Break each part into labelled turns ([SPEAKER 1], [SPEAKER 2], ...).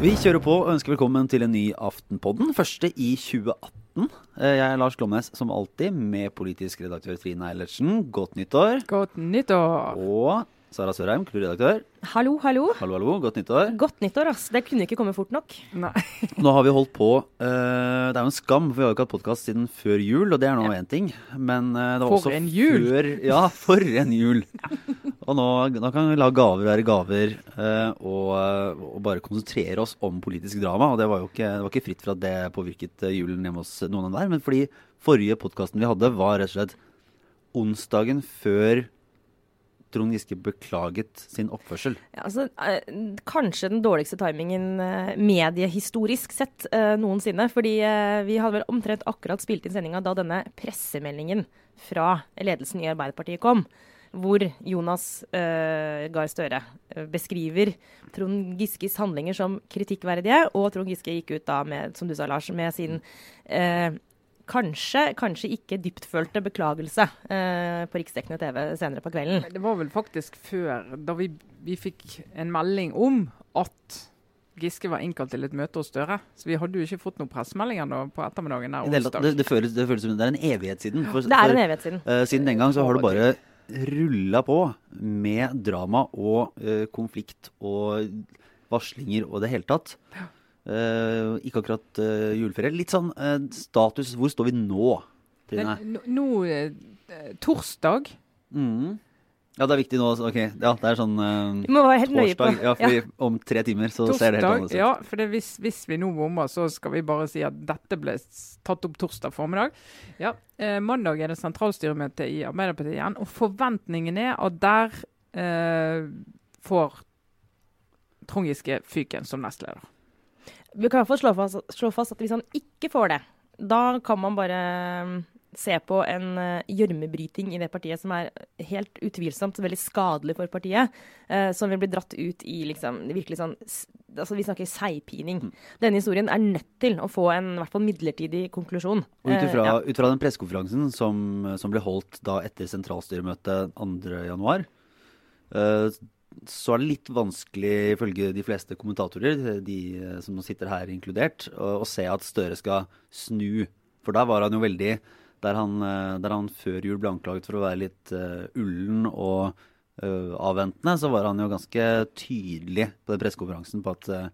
[SPEAKER 1] Vi kjører på og ønsker velkommen til en ny Aftenpodden. Første i 2018. Eh, Jeg er Lars Glomnes, som alltid, med politisk redaktør Trine Eilertsen. Godt nyttår.
[SPEAKER 2] Godt nyttår.
[SPEAKER 1] Og Sara Sørheim, kulturredaktør.
[SPEAKER 3] Hallo, hallo.
[SPEAKER 1] Hallo, hallo. Godt nyttår.
[SPEAKER 3] Godt nyttår, ass. Det kunne ikke komme fort nok.
[SPEAKER 2] Nei.
[SPEAKER 1] Nå har vi holdt på uh, Det er jo en skam, for vi har jo ikke hatt podkast siden før jul, og det er nå én ting. Men uh, det var
[SPEAKER 2] For
[SPEAKER 1] også
[SPEAKER 2] en jul!
[SPEAKER 1] før Ja, for en jul! Og nå, nå kan vi la gaver være gaver, uh, og, og bare konsentrere oss om politisk drama. Og det var jo ikke, det var ikke fritt for at det påvirket julen hjemme hos noen av der, men fordi forrige podkasten vi hadde, var rett og slett onsdagen før Trond Giske beklaget sin oppførsel.
[SPEAKER 3] Ja, altså, eh, kanskje den dårligste timingen eh, mediehistorisk sett eh, noensinne. Fordi vi hadde vel omtrent akkurat spilt inn sendinga da denne pressemeldingen fra ledelsen i Arbeiderpartiet kom. Hvor Jonas Gahr Støre beskriver Trond Giskes handlinger som kritikkverdige. Og Trond Giske gikk ut da med, som du sa, Lars, med sin eh, kanskje, kanskje ikke dyptfølte beklagelse eh, på riksdekkende TV senere på kvelden.
[SPEAKER 2] Det var vel faktisk før, da vi, vi fikk en melding om at Giske var innkalt til et møte hos Støre. Så vi hadde jo ikke fått noen pressemeldinger nå på ettermiddagen der
[SPEAKER 1] det, det, det, føles, det føles som det er en evighet siden. For,
[SPEAKER 3] Det er en evighet siden.
[SPEAKER 1] Eh, siden den gang så har det bare rulla på med drama og uh, konflikt og varslinger og det hele tatt. Eh, ikke akkurat uh, juleferie. Litt sånn eh, status Hvor står vi nå, Trine?
[SPEAKER 2] Men nå- Nå, eh, torsdag
[SPEAKER 1] Mm. Ja, det er viktig nå. altså. Ok, ja, det er sånn
[SPEAKER 3] uh, må være helt nøye på
[SPEAKER 1] torsdag. Ja, fordi om tre timer så ser det helt
[SPEAKER 2] Torsdag,
[SPEAKER 1] annerledes ut.
[SPEAKER 2] ja, for det, hvis, hvis vi nå bommer, så skal vi bare si at dette ble tatt opp torsdag formiddag. Ja, eh, Mandag er det sentralstyremøte i Arbeiderpartiet igjen, og forventningen er at der eh, får Trond Giske fyken som nestleder.
[SPEAKER 3] Vi kan iallfall slå fast, slå fast at hvis han ikke får det, da kan man bare mm, se på en eh, gjørmebryting i det partiet som er helt utvilsomt veldig skadelig for partiet. eh, som vil bli dratt ut i liksom virkelig sånn Altså vi snakker seigpining. Denne historien er nødt til å få en i hvert fall midlertidig konklusjon.
[SPEAKER 1] Og ut
[SPEAKER 3] Eh,
[SPEAKER 1] ifra,
[SPEAKER 3] ja.
[SPEAKER 1] den pressekonferansen som, som ble holdt da etter sentralstyremøtet 2.1, uh, så er det litt vanskelig, ifølge de fleste kommentatorer, de eh, som sitter her inkludert, å, å se at Støre skal snu. For der var han jo veldig Der han, eh, der han før jul ble anklaget for å være litt uh, ullen og uh, avventende, så var han jo ganske tydelig på den pressekonferansen på at eh,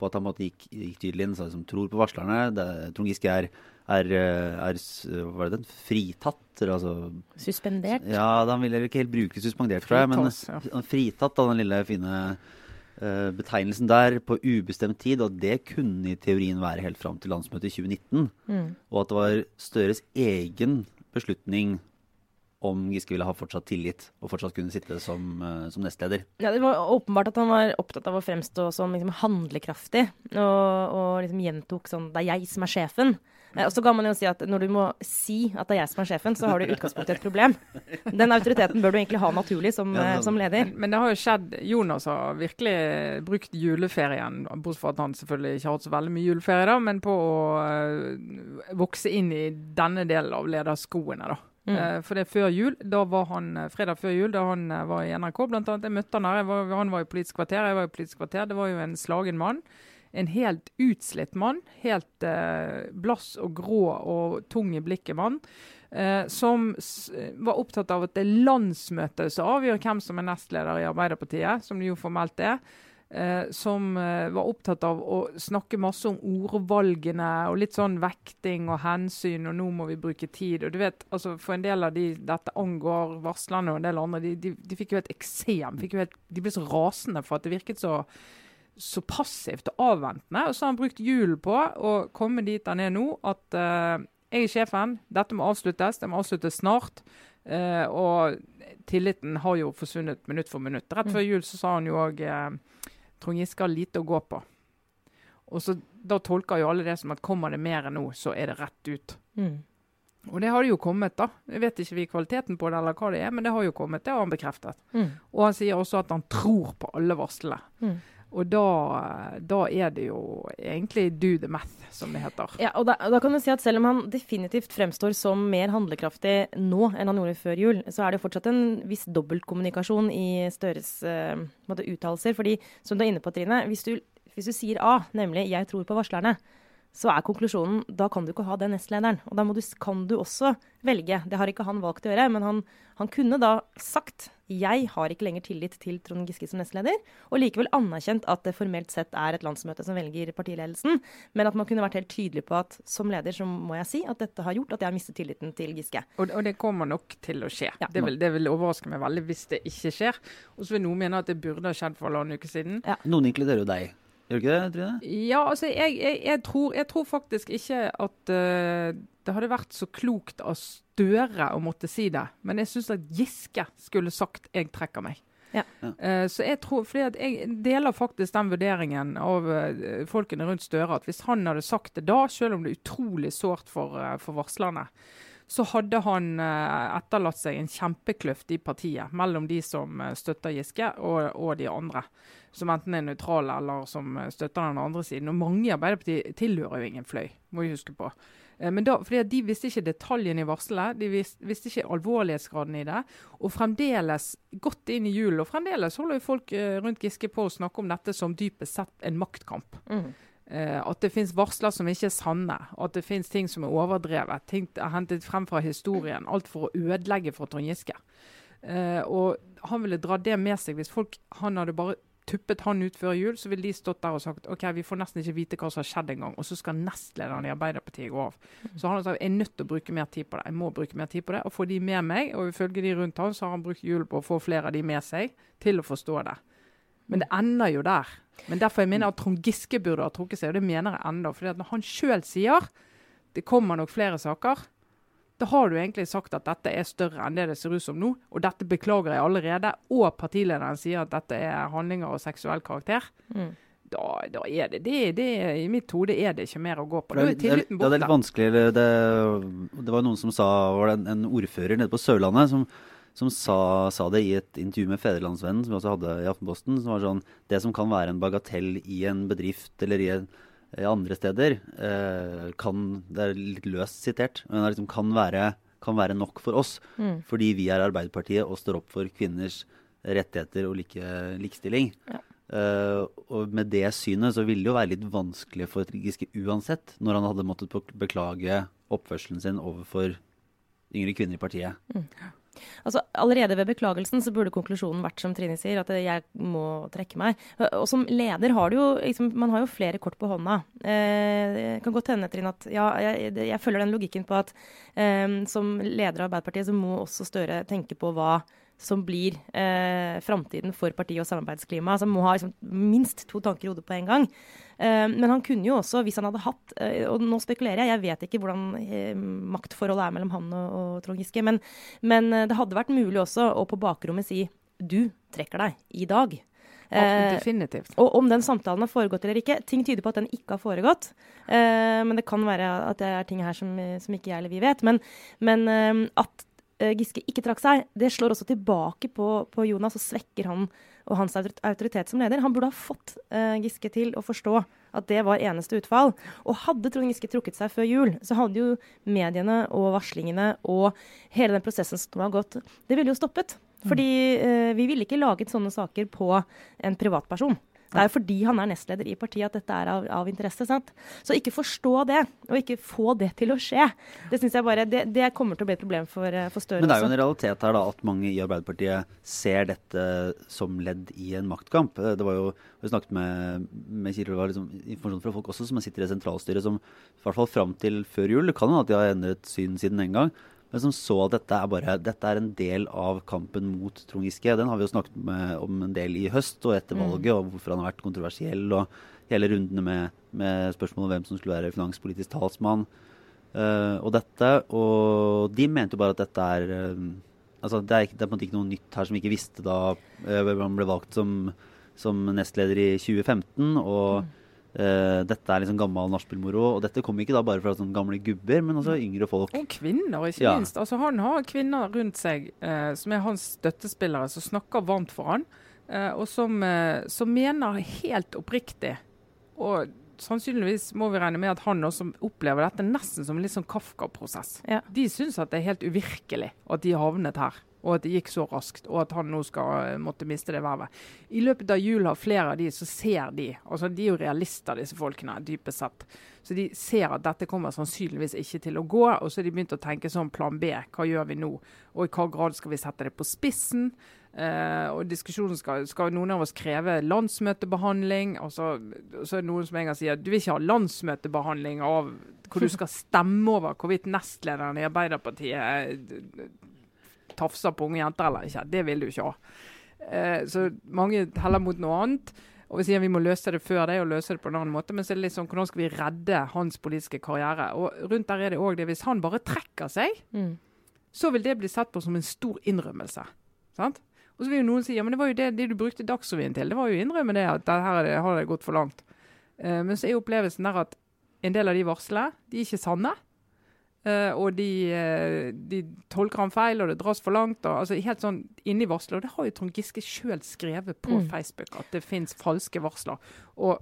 [SPEAKER 1] på at han måtte gikk, gikk tydelig inn, sa liksom, tror på varslerne. Det, Trond Giske er, er, eh, er, hva er det, fritatt, eller altså
[SPEAKER 3] Suspendert.
[SPEAKER 1] Ja, han ville ikke helt bruke suspendert, tror jeg, men
[SPEAKER 2] ja.
[SPEAKER 1] fritatt av den lille fine uh, betegnelsen der på ubestemt tid, og det kunne i teorien være helt fram til landsmøtet i 2019.
[SPEAKER 3] Mm.
[SPEAKER 1] Og at det var Støres egen beslutning om Giske ville ha fortsatt tillit og fortsatt kunne sitte som, eh, som nestleder.
[SPEAKER 3] Ja, Det var åpenbart at han var opptatt av å fremstå som liksom, handlekraftig, og, og liksom gjentok sånn 'det er jeg som er sjefen'. Eh, Og så kan man jo si at når du må si at det er jeg som er sjefen, så har du i utgangspunktet et problem. Den autoriteten bør du egentlig ha naturlig som,
[SPEAKER 1] Ja,
[SPEAKER 3] eh, som leder.
[SPEAKER 2] Men, men det har jo skjedd Jonas har virkelig brukt juleferien, bortsett fra at han selvfølgelig ikke har hatt så veldig mye juleferie, da, men på å vokse inn i denne delen av lederskoene. da.
[SPEAKER 3] Mm.
[SPEAKER 2] Eh, for det er før jul, da var han eh, fredag før jul, da han eh, var i NRK, blant annet. Jeg møtte han her, var, han var i Politisk kvarter, jeg var i Politisk kvarter. Det var jo en slagen mann. En helt utslitt mann. Helt eh, blass og grå og tung i blikket mann. Eh, som var opptatt av at det er landsmøtet som avgjør hvem som er nestleder i Arbeiderpartiet, som det jo formelt er. Eh, som eh, var opptatt av å snakke masse om ordvalgene og litt sånn vekting og hensyn, og nå må vi bruke tid. Og du vet, altså For en del av de dette angår, varslerne og en del andre, de, de, de fikk jo et eksem. Jo helt, de ble så rasende for at det virket så så passivt og avventende. Og så har han brukt julen på å komme dit han er nå, at eh, jeg er sjefen, dette må avsluttes, det må avsluttes snart. Eh, og tilliten har jo forsvunnet minutt for minutt. Rett før jul så sa han jo òg Trond Giske har lite å gå på. Og så Da tolker jo alle det som at kommer det mer enn nå, så er det rett ut.
[SPEAKER 3] Mm.
[SPEAKER 2] Og det har det jo kommet, da. Jeg vet ikke vi kvaliteten på det, eller hva det er, men det har jo kommet. Det har han bekreftet.
[SPEAKER 3] Mm.
[SPEAKER 2] Og han sier også at han tror på alle varslene.
[SPEAKER 3] Mm.
[SPEAKER 2] Og da, da er det jo egentlig do the math, som det heter.
[SPEAKER 3] Ja, og da, da kan du si at Selv om han definitivt fremstår som mer handlekraftig nå enn han gjorde før jul, så er det fortsatt en viss dobbeltkommunikasjon i Støres uh, uttalelser. fordi, som du er inne på, Trine, hvis du, hvis du sier A, nemlig 'jeg tror på varslerne', så er konklusjonen da kan du ikke ha den nestlederen. Og da du, kan du også velge. Det har ikke han valgt å gjøre, men han, han, kunne da sagt jeg har ikke lenger tillit til Trond Giske som nestleder, og likevel anerkjent at det formelt sett er et landsmøte som velger partiledelsen, men at man kunne vært helt tydelig på at som leder så må jeg si at dette har gjort at jeg har mistet tilliten til Giske.
[SPEAKER 2] Og, og det kommer nok til å skje. Ja. Det, vil, det, vil, overraske meg veldig hvis det ikke skjer. Og så vil noen mene at det burde ha skjedd for halvannen uke siden.
[SPEAKER 1] Ja. Noen inkluderer jo deg. Gjør du ikke det, Trine?
[SPEAKER 2] Ja, altså jeg, jeg, jeg, tror, jeg tror, faktisk ikke at uh, det hadde vært så klokt av Støre å måtte si det. Men jeg syns at Giske skulle sagt 'jeg trekker meg'. Ja. Uh, så jeg tror, fordi at jeg deler faktisk den vurderingen av uh, folkene rundt Støre. At hvis han hadde sagt det da, selv om det er utrolig sårt for, for varslerne, så hadde han etterlatt seg en kjempekløft i partiet mellom de som støtter Giske, og, og de andre som enten er nøytrale eller som eh, støtter den andre siden. Og mange i Arbeiderpartiet tilhører jo ingen fløy, må vi huske på. Eh, men da, fordi De visste ikke detaljene i varselet, de visste, visste, ikke alvorlighetsgraden i det. Og fremdeles, godt inn i julen, og fremdeles holder jo folk eh, rundt Giske på å snakke om dette som dypest sett en maktkamp. Mm. Uh, at det finnes varsler som ikke er sanne, at det finnes ting som er overdrevet. Ting er hentet frem fra historien. Alt for å ødelegge for Trond Giske. Uh, og han ville dra det med seg hvis folk Han hadde bare tuppet han ut før jul, så ville de stått der og sagt ok, vi får nesten ikke vite hva som har skjedd engang. Og så skal nestlederen i Arbeiderpartiet gå av. Så han har sagt jeg er nødt til å bruke mer tid på det. Jeg må bruke mer tid på det. Og få de med meg. Og ifølge de rundt han, så har han brukt julen på å få flere av de med seg til å forstå det. Men det ender jo der. Men derfor jeg mener at Trond Giske burde ha trukket seg, og det mener jeg enda. For når han sjøl sier det kommer nok flere saker, da har du egentlig sagt at dette er større enn det det ser ut som nå. Og dette beklager jeg allerede. Og partilederen sier at dette er handlinger og seksuell karakter. Mm. Da, da, er det, det, det I mitt hode er det ikke mer å gå på. Er tilliten
[SPEAKER 1] borte. Det er litt vanskelig. Det, det var noen som sa, var det en, en ordfører nede på Sørlandet som, som sa, sa, det i et intervju med Fedrelandsvennen, som vi også hadde i Aftenposten. som var sånn, Det som kan være en bagatell i en bedrift eller i en andre steder eh, kan Det er litt løst sitert, men det liksom kan, være, kan, være, nok for oss. Mm. Fordi vi er Arbeiderpartiet og står opp for kvinners rettigheter og like, likestilling. Ja. Uh, og med det synet så ville det jo være litt vanskelig for Giske uansett, når han hadde måttet beklage oppførselen sin overfor yngre kvinner i partiet. Mm.
[SPEAKER 3] Altså, allerede ved beklagelsen så burde konklusjonen vært som Trine sier, at jeg må trekke meg. Og som leder har du jo liksom, Man har jo flere kort på hånda. Eh, det kan godt hende, Trine, at ja, jeg, jeg, følger den logikken på at eh, som leder av Arbeiderpartiet så må også Støre tenke på hva som blir eh, framtiden for partiet og samarbeidsklima. Som må ha liksom, minst to tanker i hodet på en gang. Eh, men han kunne jo også, hvis han hadde hatt eh, Og nå spekulerer jeg, jeg vet ikke hvordan eh, maktforholdet er mellom han og, og Trond Giske, men, men, det hadde vært mulig også å på bakrommet si du trekker deg i dag.
[SPEAKER 2] Eh, definitivt.
[SPEAKER 3] Og om den samtalen har foregått eller ikke. Ting tyder på at den ikke har foregått. Eh, men det kan være at det er ting her som, som ikke jeg eller vi vet. Men, men eh, at Giske ikke trakk seg, det slår også tilbake på, på Jonas og svekker han og hans autoritet som leder. Han burde ha fått uh, Giske til å forstå at det var eneste utfall. Og hadde Trond Giske trukket seg før jul, så hadde jo mediene og varslingene og hele den prosessen som har gått, det ville jo stoppet. Fordi uh, vi ville ikke laget sånne saker på en privatperson. Det er jo fordi han er nestleder i partiet at dette er av, av interesse. sant? Så ikke forstå det, og ikke få det til å skje. Det synes jeg bare, det, det kommer til å bli et problem for, eh, for Støre.
[SPEAKER 1] Men det er jo en realitet her da, at mange i Arbeiderpartiet ser dette som ledd i en maktkamp. Eh, det var jo, Vi snakket med, med det var liksom informasjon fra folk også som sitter i sentralstyret, som i hvert fall fram til før jul Det kan hende at de har endret syn siden den gang men som så at dette er, bare, dette er en del av kampen mot Trond Giske. Den har vi jo snakket med, om en del i høst og etter mm. valget, og hvorfor han har vært kontroversiell. og hele rundene med, med spørsmål om hvem som skulle være finanspolitisk talsmann. Uh, og dette, og de mente jo bare at dette er uh, altså det er, det er, på en måte ikke noe nytt her som vi ikke visste da uh, han ble valgt som, som nestleder i 2015. og mm. Uh, dette er liksom gammel nachspielmoro. Og dette kommer ikke da bare fra sånne gamle gubber, men også yngre folk.
[SPEAKER 2] Og kvinner, ikke ja. minst. Altså Han har kvinner rundt seg uh, som er hans støttespillere, som snakker varmt for han. Uh, og som, som mener helt oppriktig og sannsynligvis må vi regne med at han også opplever dette nesten som en litt sånn Kafka-prosess.
[SPEAKER 3] Ja.
[SPEAKER 2] De syns at det er helt uvirkelig at de havnet her, og at det gikk så raskt, og at han nå skal eh, måtte miste det vervet. I løpet av jul har flere av de så ser de altså De er jo realister, disse folkene, dypest sett. Så de ser at dette kommer sannsynligvis ikke til å gå, og så har de begynt å tenke sånn plan B. Hva gjør vi nå? Og i hva grad skal vi sette det på spissen? Eh, og diskusjonen skal, skal noen av oss kreve landsmøtebehandling. Og så, så er det noen som en gang sier du vil ikke ha landsmøtebehandling av hvor du skal stemme over hvorvidt nestlederen i Arbeiderpartiet tafser på unge jenter eller ikke. Det vil du ikke ha. Eh, så mange heller mot noe annet. Og vi sier vi må løse det før det, og løse det på en annen måte. Men så er det litt sånn, hvordan skal vi redde hans politiske karriere? Og rundt der er det òg det, hvis han bare trekker seg,
[SPEAKER 3] Mm.
[SPEAKER 2] så vil det bli sett på som en stor innrømmelse. Sant? Og så vil jo noen si ja, men det var jo det, det du brukte Dagsrevyen til. Det var jo å innrømme det, at her er det, har det gått for langt. Eh, men så er opplevelsen der at en del av de varslene de er ikke sanne. Eh, og de, eh, de tolker han feil, og det dras for langt. Og, altså helt sånn inni varsler. Og det har jo Trond Giske sjøl skrevet på
[SPEAKER 3] Mm.
[SPEAKER 2] Facebook, at det fins falske varsler. Og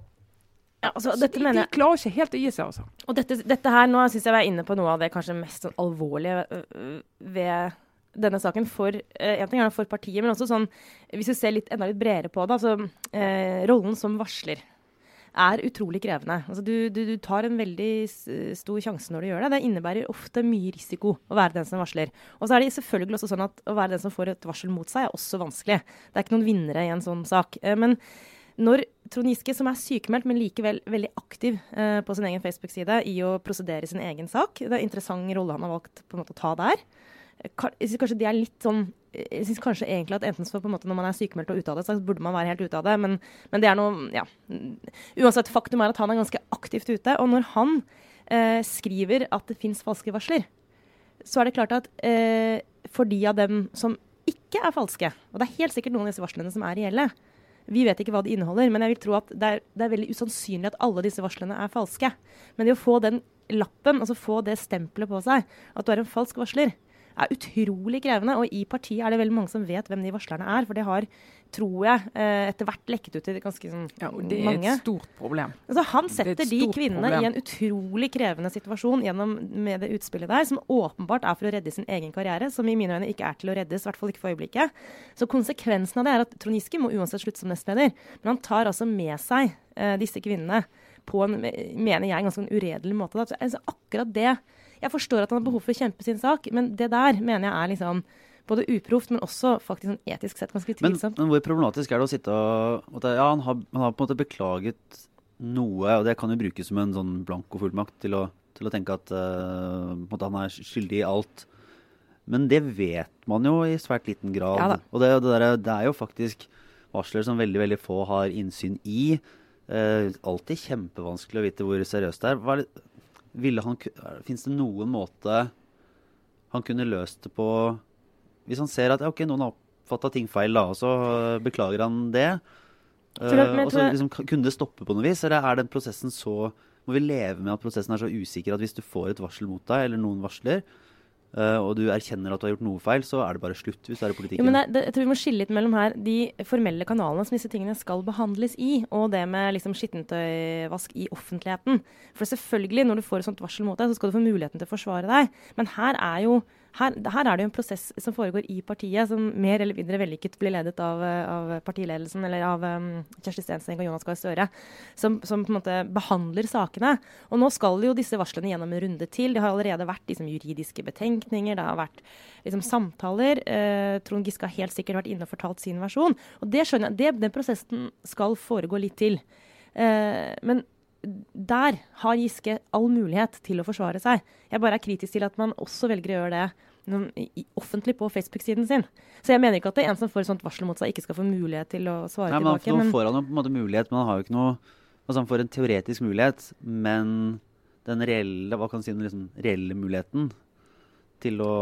[SPEAKER 3] Ja, altså,
[SPEAKER 2] de, de klarer ikke helt å gi seg, altså.
[SPEAKER 3] Og dette, dette her, nå syns jeg vi er inne på noe av det kanskje mest sånn alvorlige øh, øh, ved denne saken for eh, en ting er det for partiet, men også sånn Hvis vi ser litt, enda litt bredere på det, altså eh, rollen som varsler er utrolig krevende. Altså, du, du, du tar en veldig stor sjanse når du gjør det. Det innebærer ofte mye risiko å være den som varsler. Og så er det selvfølgelig også sånn at å være den som får et varsel mot seg, er også vanskelig. Det er ikke noen vinnere i en sånn sak. Eh, men når Trond Giske, som er sykemeldt, men likevel veldig aktiv eh, på sin egen Facebook-side i å prosedere sin egen sak Det er en interessant rolle han har valgt på en måte å ta der. Eh, kanskje det er litt sånn jeg synes kanskje egentlig at enten så på en måte når man er sykemeldt og ute av det, så burde man være helt ute av det. Men, men det er noe Ja. Uansett, faktum er at han er ganske aktivt ute. Og når han eh, skriver at det fins falske varsler, så er det klart at eh, for de av dem som ikke er falske, og det er helt sikkert noen av disse varslene som er reelle, vi vet ikke hva de inneholder, men jeg vil tro at det er, det er veldig usannsynlig at alle disse varslene er falske. Men det å få den lappen, altså få det stempelet på seg, at du er en falsk varsler, er utrolig krevende. Og i partiet er det veldig mange som vet hvem de varslerne er. For det har, tror jeg, eh, etter hvert lekket ut til ganske sånn,
[SPEAKER 2] Ja, og det er
[SPEAKER 3] mange.
[SPEAKER 2] et stort problem.
[SPEAKER 3] Altså, han
[SPEAKER 2] er
[SPEAKER 3] setter de kvinnene
[SPEAKER 2] problem.
[SPEAKER 3] i en utrolig krevende situasjon gjennom med det utspillet der, som åpenbart er for å redde sin egen karriere, som i mine øyne ikke er til å reddes, i hvert fall ikke for øyeblikket. Så konsekvensen av det er at Trond Giske må uansett slutte som nestleder, men han tar altså med seg eh, disse kvinnene på en, mener jeg, ganske en uredelig måte. Da. Så, altså, akkurat det Jeg forstår at han har behov for å kjempe sin sak, men det der mener jeg er liksom både uproft, men også faktisk sånn etisk sett ganske tvilsomt.
[SPEAKER 1] men hvor problematisk er det å sitte og at Ja, han har, han har på en måte beklaget noe, og det kan jo brukes som en sånn blankofullmakt til, å- til å tenke at uh, han er skyldig i alt. Men det vet man jo i svært liten grad.
[SPEAKER 3] Ja
[SPEAKER 1] og det, det, der, det er jo faktisk varsler som veldig veldig få har innsyn i. Uh, alltid kjempevanskelig å vite hvor seriøst det er. Hva er det Fins det noen måte han kunne løst det på Hvis han ser at ja, ok, noen har oppfatta ting feil, da, og så øh, beklager han det.
[SPEAKER 3] Tror jeg
[SPEAKER 1] og så liksom, kunne det stoppe på noe vis? Eller er den prosessen så Må vi leve med at prosessen er så usikker at hvis du får et varsel mot deg, eller noen varsler, og du erkjenner at du har gjort noe feil, så er det bare slutt hvis det er i politikken?
[SPEAKER 3] Jo, men det, det, jeg tror vi må skille litt mellom her de formelle kanalene som disse tingene skal behandles i, og det med liksom skittentøyvask i offentligheten. For selvfølgelig, når du får et sånt varsel mot deg, så skal du få muligheten til å forsvare deg. Men her er jo her, her er det jo en prosess som foregår i partiet, som mer eller mindre vellykket blir ledet av, av partiledelsen, eller av um, Kjersti Stenseng og Jonas Gahr Støre, som, som på en måte behandler sakene. Og nå skal jo disse varslene gjennom en runde til. Det har allerede vært liksom, juridiske betenkninger, det har vært liksom, samtaler. Eh, Trond Giske har helt sikkert vært inne og fortalt sin versjon. Og det skjønner jeg, det, den prosessen skal foregå litt til. Eh, men der har Giske all mulighet til å forsvare seg. Jeg bare er kritisk til at man også velger å gjøre det offentlig på Facebook-siden sin. Så jeg mener ikke at det er en som får et sånt varsel mot seg, ikke skal få mulighet til å svare
[SPEAKER 1] Nei, men
[SPEAKER 3] tilbake.
[SPEAKER 1] nå får han jo på en måte mulighet, men han har jo ikke noe Altså han får en teoretisk mulighet, men den reelle hva kan man si, den liksom, reelle muligheten til å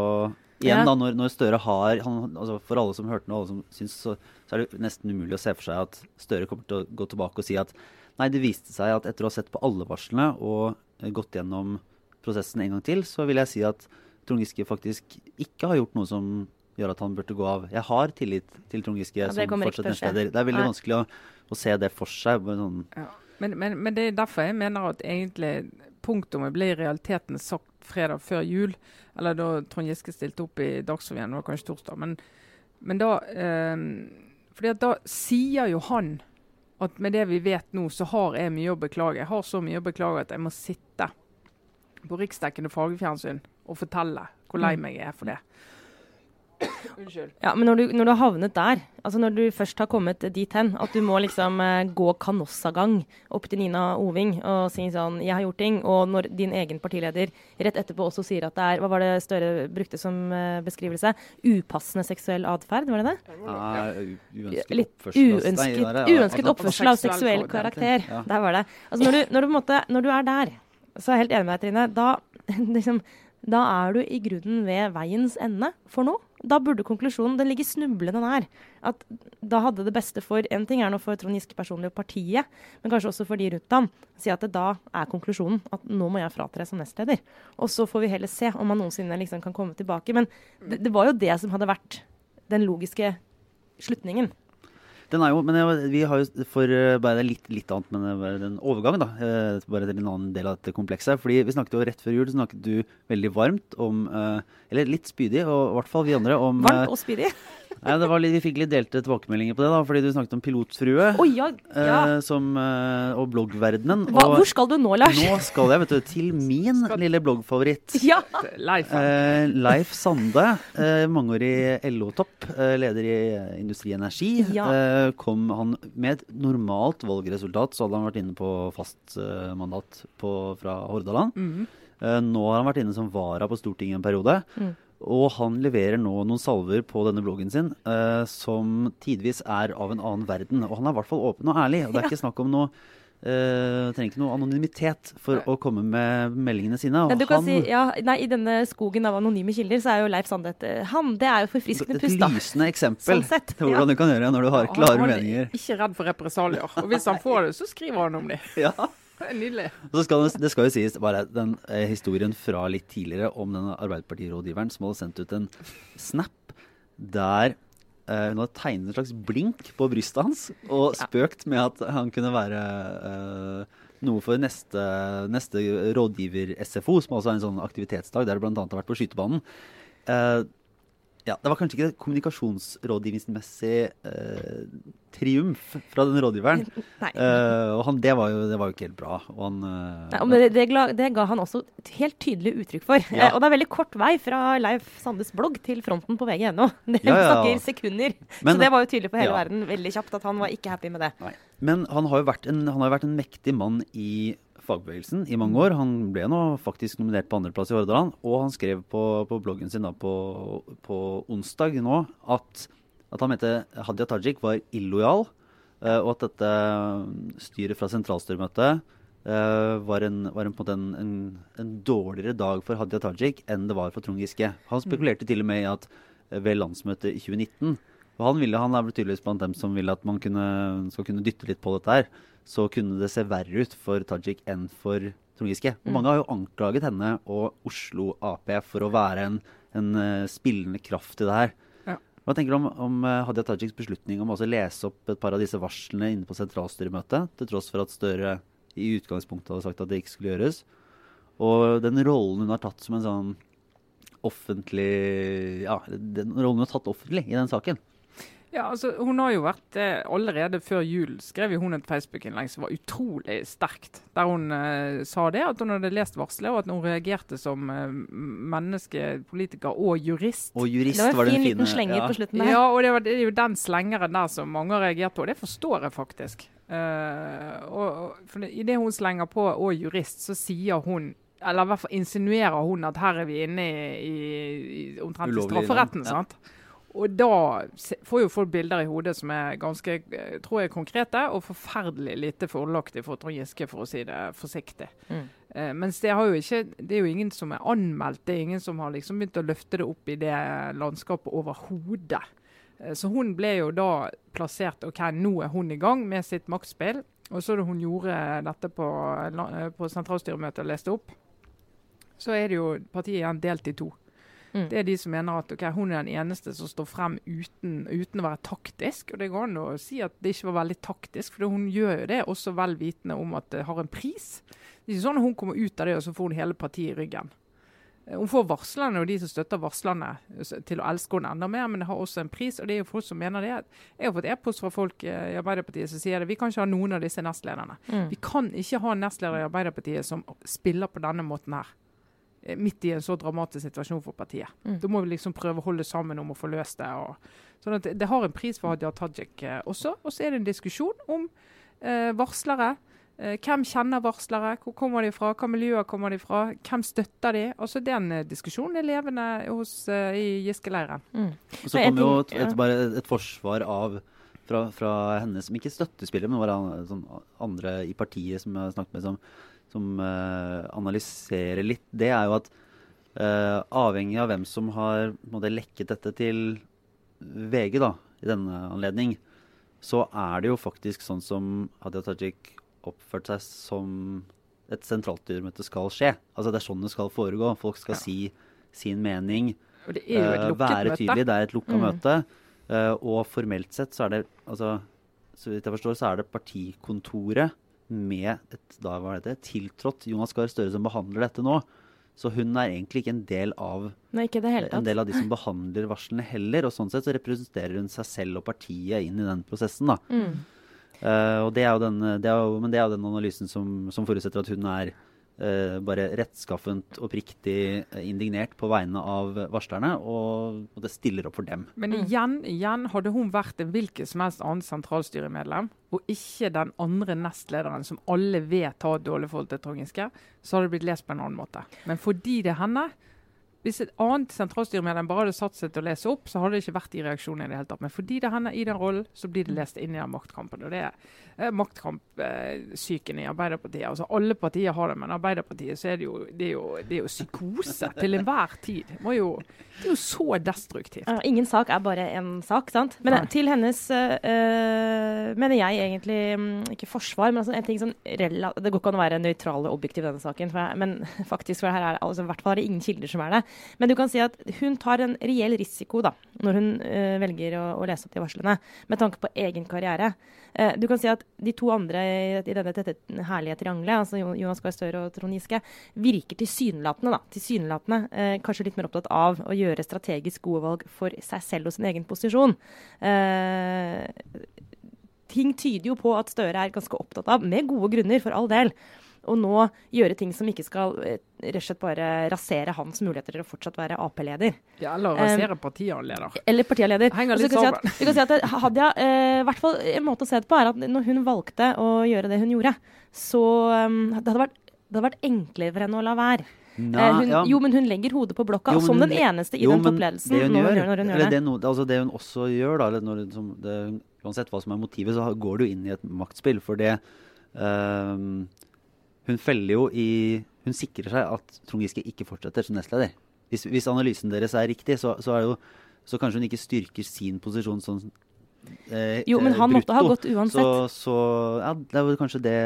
[SPEAKER 1] Igjen,
[SPEAKER 3] Ja.
[SPEAKER 1] da, når, når Støre har han, altså For alle som hørte noe, alle som syns, så, så er det nesten umulig å se for seg at Støre kommer til å gå tilbake og si at nei, det viste seg at etter å ha sett på alle varslene og eh, gått gjennom prosessen en gang til, så vil jeg si at Trond Giske faktisk ikke har gjort noe som gjør at han burde gå av. Jeg har tillit til Trond Giske
[SPEAKER 3] Ja,
[SPEAKER 1] som fortsatt nestleder. Det er veldig
[SPEAKER 3] Nei.
[SPEAKER 1] vanskelig å, å se det for seg. Sånn,
[SPEAKER 2] Men, men, men det er derfor jeg mener at egentlig punktumet ble i realiteten sagt fredag før jul. Eller da Trond Giske stilte opp i Dagsrevyen, det var kanskje torsdag. Men, men da eh, fordi at da sier jo han at med det vi vet nå, så har jeg mye å beklage. Jeg har så mye å beklage at jeg må sitte på riksdekkende fagfjernsyn og fortelle hvor lei
[SPEAKER 3] Mm.
[SPEAKER 2] meg jeg er for det. Unnskyld.
[SPEAKER 3] Ja, men når du, når du har havnet der, altså når du først har kommet dit hen, at du må liksom eh, gå kanossagang opp til Nina Oving og si sånn 'jeg har gjort ting', og når din egen partileder rett etterpå også sier at det er hva var det Støre brukte som eh, beskrivelse? Upassende seksuell atferd, var det det?
[SPEAKER 1] Ja, uønsket oppførsel.
[SPEAKER 3] Uønsket,
[SPEAKER 1] det
[SPEAKER 3] uønsket
[SPEAKER 1] altså,
[SPEAKER 3] oppførsel av
[SPEAKER 2] seksuell karakter.
[SPEAKER 3] karakter.
[SPEAKER 1] Ja.
[SPEAKER 3] Der var det. Altså når, du, når, du, på en måte, når du er der, så er jeg helt enig med deg, Trine. Da, liksom, da er du i grunnen ved veiens ende for nå. Da burde konklusjonen Den ligger snublende nær. At da hadde det beste for En ting er nå for Trond Giske personlig og partiet, men kanskje også for de rundt ham. Si at det da er konklusjonen at nå må jeg fratre som nestleder. Og så får vi heller se om han noensinne liksom kan komme tilbake. Men det, det var jo det som hadde vært den logiske slutningen.
[SPEAKER 1] Den er jo, men vi har jo for eh, bare litt, litt annet, men det er bare en overgang, da. eh, Bare til en annen del av dette komplekset. Fordi vi snakket jo rett før jul, snakket du veldig varmt om eh, Eller litt spydig, og i hvert fall vi andre, om eh,
[SPEAKER 3] Varmt og spydig.
[SPEAKER 1] Nei, det var litt, Vi fikk litt delte tilbakemeldinger på det, da, fordi du snakket om pilotfrue.
[SPEAKER 3] oh, ja, ja.
[SPEAKER 1] eh, som, eh, og bloggverdenen.
[SPEAKER 3] Hva,
[SPEAKER 1] og
[SPEAKER 3] hvor skal du nå, Lars?
[SPEAKER 1] nå skal jeg vet du, til min lille bloggfavoritt.
[SPEAKER 3] Ja!
[SPEAKER 2] Leif.
[SPEAKER 1] Eh, Leif Sande, eh, mangeårig LO-topp, eh, leder i Industri Energi,
[SPEAKER 3] Ja.
[SPEAKER 1] eh, kom han med et normalt valgresultat, så hadde han vært inne på fast mandat på, fra Hordaland.
[SPEAKER 2] Mm.
[SPEAKER 1] Eh, nå har han vært inne som vara på Stortinget en periode.
[SPEAKER 3] Mm.
[SPEAKER 1] Og han leverer nå noen salver på denne bloggen sin eh, som tidvis er av en annen verden. Og han er i hvert fall åpen og ærlig. Og det er ikke snakk om noe Uh, trenger ikke noe anonymitet for å komme med meldingene sine. Og
[SPEAKER 3] Men du kan
[SPEAKER 1] han,
[SPEAKER 3] si, ja, nei, I denne skogen av anonyme kilder, så er jo Leif Sande et eh, Han, det er jo forfriskende
[SPEAKER 1] et
[SPEAKER 3] pust, da.
[SPEAKER 1] lysende eksempel
[SPEAKER 3] Sånn sett,
[SPEAKER 1] til hvordan
[SPEAKER 3] ja.
[SPEAKER 1] du kan gjøre det når du har klare meninger.
[SPEAKER 2] han
[SPEAKER 1] meninger.
[SPEAKER 2] er ikke redd for represalier. Og hvis han får det, så skriver han om det.
[SPEAKER 1] Ja.
[SPEAKER 2] Nydelig.
[SPEAKER 1] Og så skal det, det skal jo sies bare den eh, historien fra litt tidligere om denne Arbeiderpartirådgiveren som hadde sendt ut en snap der eh, hun hadde tegnet en slags blink på brystet hans og spøkt med at han kunne være eh, noe for neste, neste rådgiver-SFO, som også er en sånn aktivitetsdag der det bl.a. har vært på skytebanen. Ja, det var kanskje ikke kommunikasjonsrådgivningsmessig eh, triumf fra den rådgiveren.
[SPEAKER 3] Nei.
[SPEAKER 1] Eh, og han, det, var jo, det var jo ikke helt bra. Han, eh,
[SPEAKER 3] Nei, men det, det, det ga han også et helt tydelig uttrykk for.
[SPEAKER 1] Ja.
[SPEAKER 3] Eh, og det er veldig kort vei fra Leif Sandes blogg til fronten på vg.no. Det
[SPEAKER 1] Ja, ja,
[SPEAKER 3] snakker sekunder.
[SPEAKER 1] Men-
[SPEAKER 3] så det var jo tydelig for hele verden veldig kjapt at han var ikke happy med det.
[SPEAKER 1] Nei. Men han har jo vært en, han har jo vært en mektig mann i fagbevegelsen i mange år. Han ble nå faktisk nominert på andreplass i Hordaland, og han skrev på, på bloggen sin da på, på onsdag nå at, at han mente Hadia Tajik var illojal, eh, og at dette styret fra sentralstyremøtet eh, var, en, var en, en, en, en, dårligere dag for Hadia Tajik enn det var for Trond Giske. Han spekulerte til og med i at eh, ved landsmøtet i 2019 og han, ville, han er tydeligvis blant dem som vil at man kunne, skal kunne dytte litt på dette her. Så kunne det se verre ut for Tajik enn for Trond Giske. Og mange har jo anklaget henne og Oslo Ap for å være en, en eh, spillende kraft i det her. Hva tenker du om, om eh, Hadia Tajiks beslutning om å også lese opp et par av disse varslene inne på sentralstyremøtet, til tross for at Støre i utgangspunktet hadde sagt at det ikke skulle gjøres? Og den rollen hun har tatt som en sånn offentlig Ja, den rollen hun har tatt offentlig i den saken.
[SPEAKER 2] Ja, altså, Hun har jo vært eh, Allerede før jul skrev hun et Facebook-innlegg som var utrolig sterkt. Der hun eh, sa det, at hun hadde lest varselet, og at hun reagerte som eh, menneske, politiker og jurist.
[SPEAKER 1] Og jurist
[SPEAKER 3] Det var
[SPEAKER 1] var den
[SPEAKER 3] fin
[SPEAKER 1] fine
[SPEAKER 3] liten slenger
[SPEAKER 1] ja.
[SPEAKER 3] på slutten der.
[SPEAKER 2] Ja, og det, var, det er jo den slengeren der som mange har reagert på, og det forstår jeg faktisk. Uh, og, for det, Idet hun slenger på 'og jurist', så sier hun eller i hvert fall insinuerer hun at her er vi inne i, i, i omtrent i strafferetten.
[SPEAKER 1] ja.
[SPEAKER 2] sant? Og da får jo folk bilder i hodet som er ganske eh, tror jeg, konkrete og forferdelig lite fordelaktige for Trond Giske, for å si det forsiktig.
[SPEAKER 3] Mm.
[SPEAKER 2] Eh, mens det, ikke, det er jo ingen som er anmeldt, det er ingen som har liksom begynt å løfte det opp i det landskapet overhodet. Eh, Så hun ble jo da plassert OK, nå er hun i gang med sitt maktspill. Og så da hun gjorde dette på, eh, på sentralstyremøtet og leste opp, så er det jo partiet igjen delt i to. Mm. Det er de som mener at okay, hun er den eneste som står frem uten, uten, å være taktisk. Og det går an å si at det ikke var veldig taktisk, for hun gjør jo det også vel vitende om at det har en pris. Det er ikke sånn at hun kommer ut av det og så får hun hele partiet i ryggen. Hun får varslerne og de som støtter varslerne til å elske henne enda mer, men det har også en pris. og det er jo folk som mener det. Jeg har fått e-post fra folk eh, i Arbeiderpartiet som sier det. Vi kan ikke ha noen av disse nestlederne. Mm. Vi kan ikke ha en nestleder i Arbeiderpartiet som spiller på denne måten her. Eh, midt i en så dramatisk situasjon for partiet. Mm. Da må vi liksom prøve å holde sammen om å få løst det. Og, sånn at det, har en pris for Hadia Tajik eh, også. Og så er det en diskusjon om eh, varslere Eh, hvem kjenner varslere? Hvor kommer de fra? Hva miljøer kommer de fra? Hvem støtter de? Altså Den eh, diskusjonen er levende hos, eh, i Giske-leiren. Mm.
[SPEAKER 1] Og Så kom jo et, et, bare et forsvar av fra, fra, henne som ikke støttespiller, men var sånn, andre i partiet som jeg har snakket med, som, som uh, analyserer litt. Det er jo at uh, avhengig av hvem som har måtte, lekket dette til VG da, i denne anledning, så er det jo faktisk sånn som Hadia Tajik oppførte seg som et sentralstyremøte skal skje. Altså Det er sånn det skal foregå. Folk skal ja. si sin mening.
[SPEAKER 2] Det er jo et uh, være
[SPEAKER 1] tydelig. Det er et lukka mm. møte. Og formelt sett så er det altså, så vidt jeg forstår, så er det partikontoret med et da var det, tiltrådt Jonas Gahr Støre som behandler dette nå. Så hun er egentlig ikke en del av
[SPEAKER 3] Nei,
[SPEAKER 1] en del av de som behandler varslene heller. Og sånn sett så representerer hun seg selv og partiet inn i den prosessen. da. Mm. Uh, det den, det er jo, men det er jo den analysen som, som forutsetter at hun er bare rettskaffent oppriktig indignert på vegne av varslerne, og, og, det stiller opp for dem.
[SPEAKER 2] Men mm. igjen, igjen hadde hun vært en hvilket som helst annet sentralstyremedlem, og ikke den andre nestlederen som alle vet har et dårlig forhold til Trond Giske, så hadde det blitt lest på en annen måte. Men fordi det er henne, hvis et annet sentralstyremedlem bare hadde satt seg til å lese opp, så hadde det ikke vært i reaksjonen i det hele tatt. Men fordi det hender i den rollen, så blir det lest inn i den maktkampen. Og det er eh, maktkampsyken i Arbeiderpartiet. Altså Alle partier har det, men Arbeiderpartiet så er det jo, det er jo, det er jo psykose til enhver tid. Det, jo, det er jo så destruktivt.
[SPEAKER 3] Ingen sak er bare en sak, sant. Men Nei. til hennes øh, mener jeg egentlig mm, ikke forsvar, men altså en ting som Det går ikke an å være nøytral og objektiv i denne saken, jeg, men faktisk, for her er altså, i hvert fall er det ingen kilder som er det. Men du kan si at hun tar en reell risiko da, når hun uh, velger å, å, lese opp de varslene, med tanke på egen karriere. Uh, du kan si at de to andre i, i denne tette, herlige triangelet, altså Jonas Gahr Støre og Trond Giske, virker tilsynelatende, da, tilsynelatende uh, kanskje litt mer opptatt av å gjøre strategisk gode valg for seg selv og sin egen posisjon. ting tyder jo på at Støre er ganske opptatt av, med gode grunner, for all del, og nå gjøre ting som ikke skal eh, rett og slett bare rasere hans muligheter til å fortsatt være Ap-leder.
[SPEAKER 2] Ja, eller rasere um, partileder.
[SPEAKER 3] Eller partileder.
[SPEAKER 2] Henger litt
[SPEAKER 3] sammen. Si du kan si at Hadia, uh, hvert fall en måte å se det på, er at når hun valgte å gjøre det hun gjorde, så um, det, hadde vært, det hadde vært enklere for henne å la være. Nei, hun, ja. Jo, men hun legger hodet på blokka, jo, som den eneste i jo, den toppledelsen.
[SPEAKER 1] Det hun, gjør, når hun gjør det. Det, no, altså det hun også gjør, da, når, som, det, uansett hva som er motivet, så går du inn i et maktspill. For det uh, hun feller jo i Hun sikrer seg at Trond Giske ikke fortsetter som nestleder. Hvis, hvis analysen deres er riktig, så, så, er jo, så, kanskje hun ikke styrker sin posisjon sånn
[SPEAKER 3] eh, Jo, men han brutto. måtte ha gått uansett.
[SPEAKER 1] Så, så ja, det er kanskje det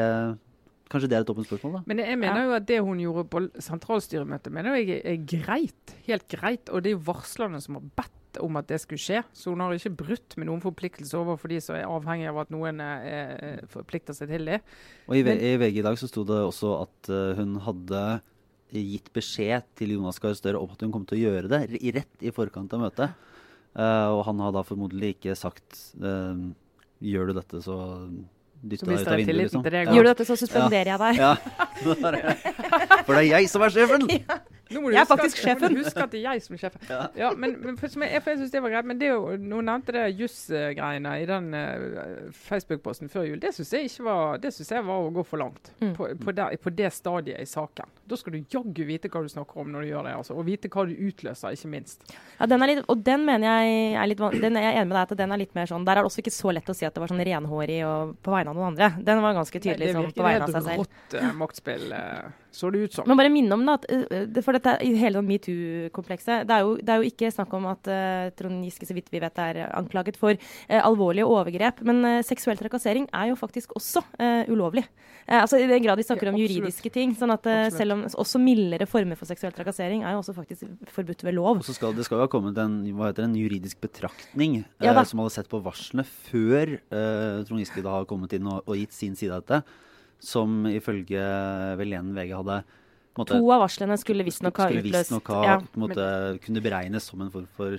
[SPEAKER 1] Kanskje det er et åpent spørsmål, da.
[SPEAKER 2] Men jeg mener jo at det hun gjorde på sentralstyremøtet, mener jeg er greit. Helt greit. Og det er jo varslerne som har bedt om at det skulle skje. Så hun har ikke brutt med noen forpliktelser overfor de som er avhengig av at noen eh, forplikter seg til det.
[SPEAKER 1] Og i, Men, i, VG i dag så sto det også at uh, hun hadde gitt beskjed til Jonas Gahr Støre om at hun kom til å gjøre det, rett i forkant av møtet. Uh, og han har da formodentlig ikke sagt uh, gjør du dette, så dytter deg ut av vinduet. Liksom.
[SPEAKER 3] Ja. Gjør du dette, så suspenderer jeg deg.
[SPEAKER 1] Ja. For det er jeg som er sjefen! Ja
[SPEAKER 3] jeg er faktisk at, sjefen.
[SPEAKER 2] Husk at det er jeg som er sjefen. Ja. ja men, men for, jeg, for jeg synes det var greit. Men det jo, noen nevnte det jussgreiene i den uh, Facebook-posten før jul. Det syns jeg ikke var Det synes jeg var å gå for langt. Mm. På, på, der, på, det stadiet i saken. Da skal du jaggu vite hva du snakker om når du gjør det. Altså. Og vite hva du utløser, ikke minst.
[SPEAKER 3] Ja, den litt, og den mener jeg er litt den er Jeg enig med deg at den er litt mer sånn Der er det også ikke så lett å si at det var sånn renhårig og på vegne av noen andre. Den var ganske tydelig sånn, på vegne av seg selv.
[SPEAKER 2] Det virker helt rått uh, maktspill. Uh, så det ut som.
[SPEAKER 3] Men bare minne om det, at, uh, for dette i hele sånn metoo-komplekset det, det, er jo ikke snakk om at uh, Trond Giske så vidt vi vet er anklaget for uh, alvorlige overgrep. Men seksuell trakassering er jo faktisk også ulovlig. altså I den grad vi snakker ja, om juridiske ting. sånn at selv om Også mildere former for seksuell trakassering er jo også faktisk forbudt ved lov.
[SPEAKER 1] Og så skal, Det skal jo ha kommet en, hva heter en juridisk betraktning ja, som hadde sett på varslene før Trond Giske da har kommet inn og, og gitt sin side av dette som ifølge vel igjen VG hadde
[SPEAKER 3] måtte, To av varslene skulle visstnok ha utløst.
[SPEAKER 1] ha, ja, måtte, Kunne beregnes som en form for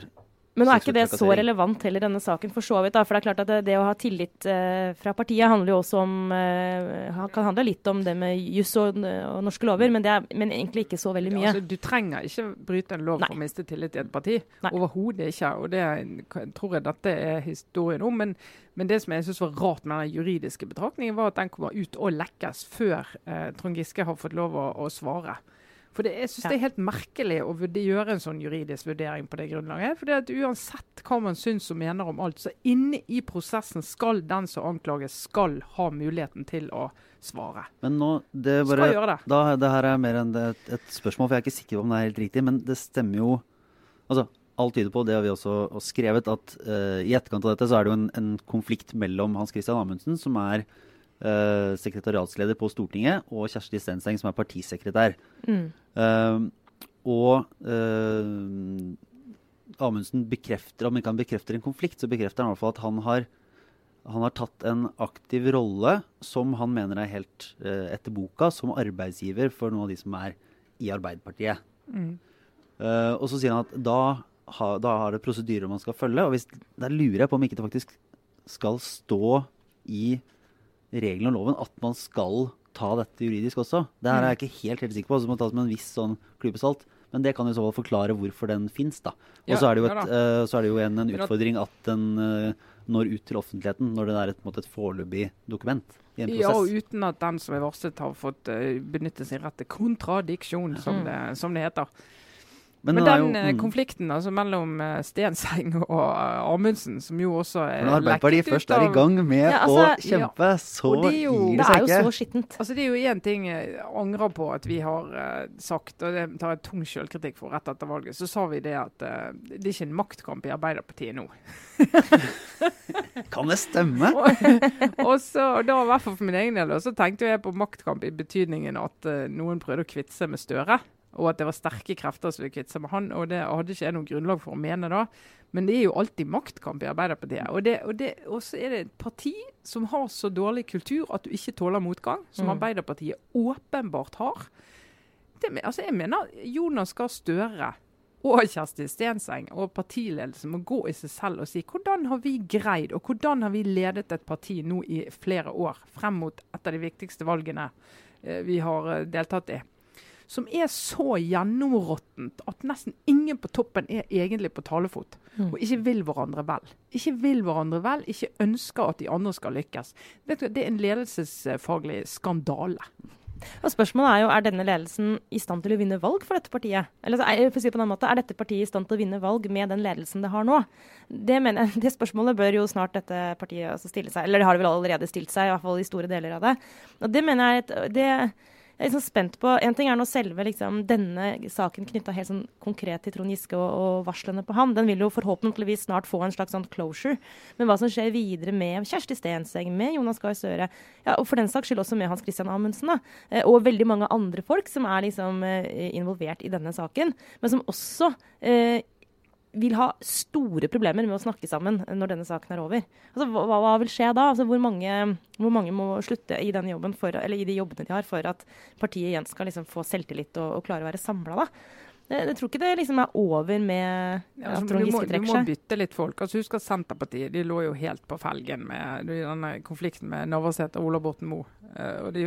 [SPEAKER 3] men nå er ikke det så relevant heller denne saken, for så vidt. Da. For det er klart at det, det å ha tillit eh, fra partiet handler jo også om eh, kan handle litt om det med juss og, og, norske lover, men, er, men, egentlig ikke så veldig mye. Ja,
[SPEAKER 2] altså, du trenger ikke bryte en lov Nei. for å miste tillit til et parti. Overhodet ikke. Og det tror jeg dette er historien om. Men, men det som jeg synes var rart med den juridiske betraktningen, var at den kommer ut og lekkes før eh, Trond Giske har fått lov å, å svare. For det, Jeg syns ja. det er helt merkelig å gjøre en sånn juridisk vurdering på det grunnlaget. For det at Uansett hva man syns og mener om alt, så inne i prosessen skal den som anklages, skal ha muligheten til å svare.
[SPEAKER 1] Men nå, det bare, skal gjøre det. Da, det her er mer enn et, et, spørsmål, for jeg er ikke sikker på om det er helt riktig. Men det stemmer jo Altså, alt tyder på, det har vi også skrevet, at uh, i etterkant av dette så er det jo en, en konflikt mellom Hans Christian Amundsen, som er uh, sekretariatsleder på Stortinget, og Kjersti Stenseng, som er partisekretær. Mm. Uh, og uh, Amundsen bekrefter, om ikke han bekrefter en konflikt, så bekrefter han i hvert fall at han har, han har tatt en aktiv rolle som han mener er helt uh, etter boka, som arbeidsgiver for noen av de som er i Arbeiderpartiet. Mm. Uh, og så sier han at da, ha, da har det prosedyrer man skal følge. Og hvis, der lurer jeg på om ikke det faktisk skal stå i reglene og loven at man skal ta dette juridisk også. Det her er jeg ikke helt, helt sikker på. Så må tas med en viss sånn klype salt. Men det kan i så fall forklare hvorfor den fins. Og så er det jo, et, uh, så er det jo en, en utfordring at den uh, når ut til offentligheten når det er et, et foreløpig dokument.
[SPEAKER 2] Ja, og uten at den som er varslet har fått uh, benytte sin rett til kontradiksjon, som, mm. det, som det heter. Men, Men den jo, eh, mm. konflikten altså, mellom uh, Stenseng og uh, Amundsen, som jo også er
[SPEAKER 1] Når Arbeiderpartiet først er i gang med ja, altså, å kjempe, ja. så
[SPEAKER 3] det jo, gir det seg ikke. Det er jo så skittent.
[SPEAKER 2] Altså, det er jo én ting jeg angrer på at vi har uh, sagt, og det tar jeg tung selvkritikk for rett etter valget, så sa vi det at det er ikke en maktkamp i Arbeiderpartiet nå.
[SPEAKER 1] kan det stemme?
[SPEAKER 2] og, og, så, og da, i hvert fall for min egen del, så tenkte jeg på maktkamp i betydningen at noen prøvde å kvitte seg med Støre og at det var sterke krefter som ville kvitte seg med han. og Det hadde ikke jeg noe grunnlag for å mene da. Men det er jo alltid maktkamp i Arbeiderpartiet. Og, det, og, det, så er det et parti som har så dårlig kultur at du ikke tåler motgang, som mm. Arbeiderpartiet åpenbart har. Det, altså jeg mener Jonas Gahr Støre og Kjersti Stenseng og partiledelsen må gå i seg selv og si hvordan har vi greid, og hvordan har vi ledet et parti nå i flere år frem mot et av de viktigste valgene eh, vi har eh, deltatt i som er så gjennområttent at nesten ingen på toppen er egentlig på talefot. Mm. Og ikke vil hverandre vel. Ikke vil hverandre vel, ikke ønsker at de andre skal lykkes. Vet du, Det er en ledelsesfaglig skandale.
[SPEAKER 3] Og spørsmålet Er jo, er denne ledelsen i stand til å vinne valg for dette partiet? Eller er, for å si på en måte, er dette partiet i stand til å vinne valg med den ledelsen det har nå? Det, mener, det spørsmålet bør jo snart dette partiet stille seg. Eller det har det vel allerede stilt seg, i hvert fall i store deler av det. Og det mener jeg at det jeg er liksom spent på, En ting er nå selve liksom, denne saken knytta helt sånn konkret til Trond Giske og, og, varslene på ham. Den vil jo forhåpentligvis snart få en slags sånn closure. Men hva som skjer videre med Kjersti Stenseng, med Jonas Gahr Støre, ja, og for den saks skyld også med Hans Christian Amundsen, da, eh, og veldig mange andre folk som er liksom eh, involvert i denne saken, men som også eh, vil ha store problemer med å snakke sammen når denne saken er over. Altså, hva, hva vil skje da? Altså, hvor, mange, hvor, mange, må slutte i, den jobben for, eller i de jobbene de har, for at partiet igjen skal liksom få selvtillit og, og klare å være samla? Jeg, tror ikke det liksom er over med ja,
[SPEAKER 2] at Trond Giske trekker seg. Du må bytte litt folk. Altså, husk at Senterpartiet de lå jo helt på felgen med denne konflikten med Navarsete og Ola Borten Moe. Uh, og de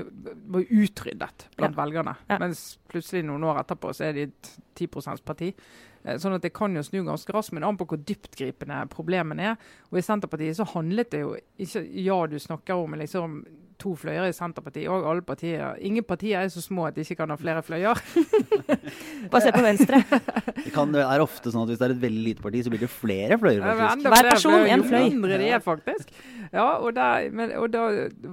[SPEAKER 2] var utryddet blant ja. velgerne. Ja. Mens plutselig noen år etterpå så er de et 10 %-parti. Eh, sånn at det kan jo snu ganske raskt, men an på hvor dyptgripende problemene er. Og I Senterpartiet så handlet det jo ikke Ja, du snakker om liksom to fløyer i Senterpartiet og alle partier. Ingen partier er så små at de ikke kan ha flere fløyer.
[SPEAKER 3] Bare se på Venstre.
[SPEAKER 1] Det, kan, det er ofte sånn at hvis det er et veldig lite parti, så blir det flere fløyer, faktisk.
[SPEAKER 3] Hver person en fløy.
[SPEAKER 2] Jo mindre de er, faktisk. Ja, og, der, men, og da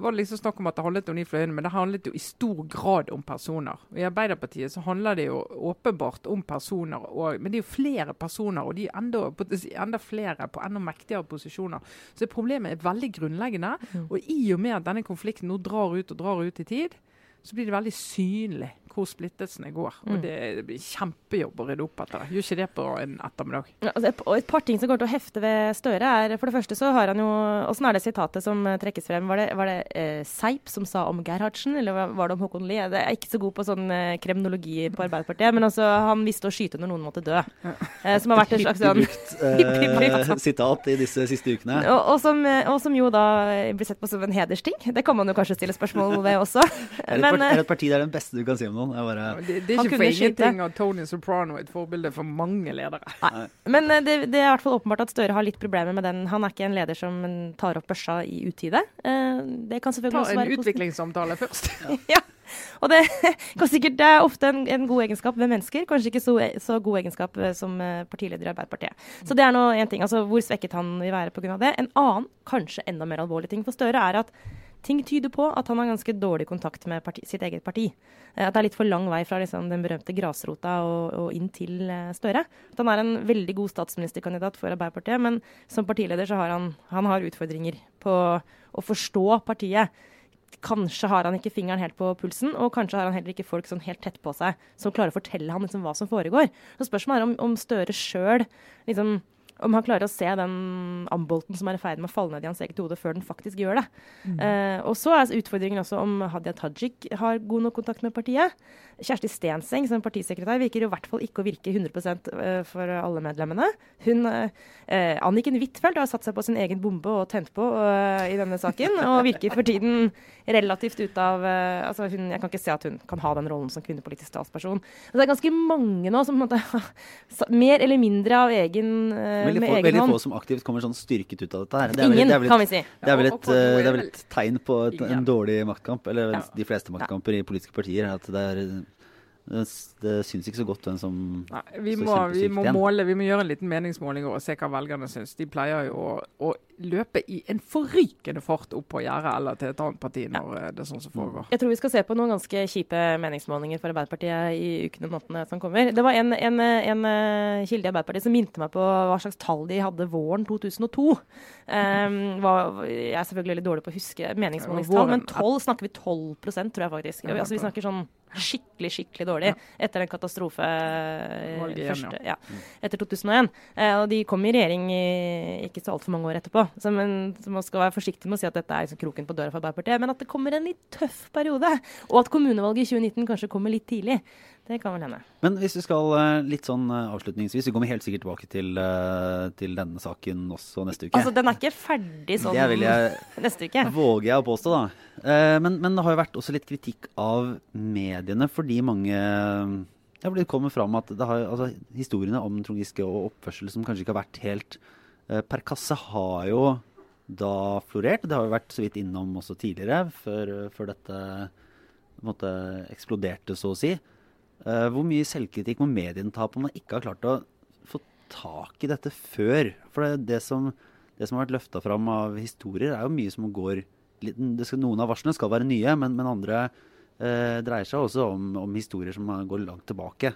[SPEAKER 2] var det liksom snakk om at det handlet om de fløyene, men det handlet jo i stor grad om personer. I Arbeiderpartiet så handler det jo åpenbart om personer, og, men det er jo flere personer, og de er enda, enda flere på enda mektigere posisjoner. Så problemet er veldig grunnleggende. Mm. Og i og med at denne konflikten nå drar ut og drar ut i tid, så blir det veldig synlig hvor splittelsene går. Og mm. det, blir kjempejobb å rydde opp etter det. Gjør ikke det på en ettermiddag.
[SPEAKER 3] Ja, altså, og et par ting som går til å hefte ved Støre, er for det første så har han jo Åssen er det sitatet som eh, trekkes frem? Var det, var det eh, Seip som sa om Gerhardsen, eller var det om Håkon Lie? Jeg er ikke så god på sånn eh, kremnologi på Arbeiderpartiet, men altså, han visste å skyte når noen måtte dø. Eh, som har vært en slags sånn
[SPEAKER 1] uh, sitat i disse siste ukene.
[SPEAKER 3] Og, og, som, eh, og, som, jo da blir sett på som en hedersting. Det kan man jo kanskje stille spørsmål ved også.
[SPEAKER 1] er, det et, er et parti det er den beste du kan si om noen?
[SPEAKER 2] Bare... Det, det, er ikke for ingenting at Tony Soprano er et forbilde for mange ledere.
[SPEAKER 3] Nei. Men eh, det, det, er i hvert fall åpenbart at Støre har litt problemer med den. Han er ikke en leder som tar opp børsa i utide. Eh, det kan selvfølgelig
[SPEAKER 2] Ta
[SPEAKER 3] også være
[SPEAKER 2] en utviklingssamtale først.
[SPEAKER 3] ja. Og det, sikkert, det, er ofte en, en, god egenskap ved mennesker, kanskje ikke så, så god egenskap eh, som partileder i Arbeiderpartiet. Så det er nå en ting, altså Hvor svekket han vil være pga. det. En annen, kanskje enda mer alvorlig ting for Støre, er at ting tyder på at han har ganske dårlig kontakt med parti, sitt eget parti. Eh, at det er litt for lang vei fra liksom, den berømte grasrota og, og, inn til uh, Støre. At han er en veldig god statsministerkandidat for Arbeiderpartiet, men som partileder så har han, han har utfordringer på å forstå partiet. Kanskje har han ikke fingeren helt på pulsen, og kanskje har han heller ikke folk sånn helt tett på seg som klarer å fortelle ham liksom, hva som foregår. Så Spørsmålet er om, om Støre sjøl liksom, om han klarer å se den ambolten som er i ferd med å falle ned i hans eget hode, før den faktisk gjør det. Mm. Uh, og så er utfordringen også om Hadia Tajik har god nok kontakt med partiet. Kjersti Stenseng som partisekretær virker i hvert fall ikke å virke 100 eh, for alle medlemmene. Hun, eh, Anniken Huitfeldt har satt seg på sin egen bombe og tent på uh, i denne saken, og virker for tiden relativt ute av altså hun, Jeg kan ikke se at hun kan ha den rollen som kvinnepolitisk talsperson. Det er ganske mange nå som på en måte mer eller mindre av egen
[SPEAKER 1] veldig få, veldig få som aktivt kommer sånn styrket ut av dette her.
[SPEAKER 3] Det Ingen, vel, kan vi si.
[SPEAKER 1] Det er vel et, det er vel et tegn på et, en dårlig maktkamp, eller ja. de fleste maktkamper i politiske partier. at det er det, det syns ikke så godt hvem som
[SPEAKER 2] Nei, vi, må, vi må måle, vi må gjøre en liten meningsmåling og se hva velgerne syns. De pleier jo å, å, løpe i en forrykende fart opp på gjerdet eller til et annet parti når ja. det er sånn som foregår.
[SPEAKER 3] Jeg tror vi skal se på noen ganske kjipe meningsmålinger for Arbeiderpartiet i ukene og månedene som kommer. Det var en, en, en, eh, kilde i Arbeiderpartiet som minte meg på hva slags tall de hadde våren 2002. Um, ehm, var, jeg er selvfølgelig veldig dårlig på å huske meningsmålingstall, men 12 snakker vi 12% tror jeg faktisk. Altså, vi snakker sånn skikkelig, skikkelig dårlig etter den katastrofe første, ja, etter 2001. Eh, og de kom i regjering i, ikke så altfor mange år etterpå. Så, men, så man skal være forsiktig med å si at dette er liksom kroken på døra for Arbeiderpartiet. Men at det kommer en litt tøff periode. Og at kommunevalget i 2019 kanskje kommer litt tidlig. Det kan vel hende.
[SPEAKER 1] Men hvis vi skal eh, litt sånn eh, avslutningsvis, vi kommer helt sikkert tilbake til, til, denne saken også neste uke.
[SPEAKER 3] Altså, Den er ikke ferdig sånn det vil jeg, neste uke?
[SPEAKER 1] våger jeg å påstå, da. Men, men, det har jo vært også litt kritikk av mediene fordi mange det har blitt kommet fram at har, altså, historiene om Trond Giske og oppførsel som kanskje ikke har vært helt per kasse, har jo da florert. Det har jo vært så vidt innom også tidligere, før, før dette måte, eksploderte, så å si. Uh, hvor mye selvkritikk må mediene ta på om man ikke har klart å få tak i dette før? For det, det, som, det som, har vært løfta fram av historier, er jo mye som går skal, Noen av varslene skal være nye, men, men andre eh, dreier seg også om, om, historier som går langt tilbake.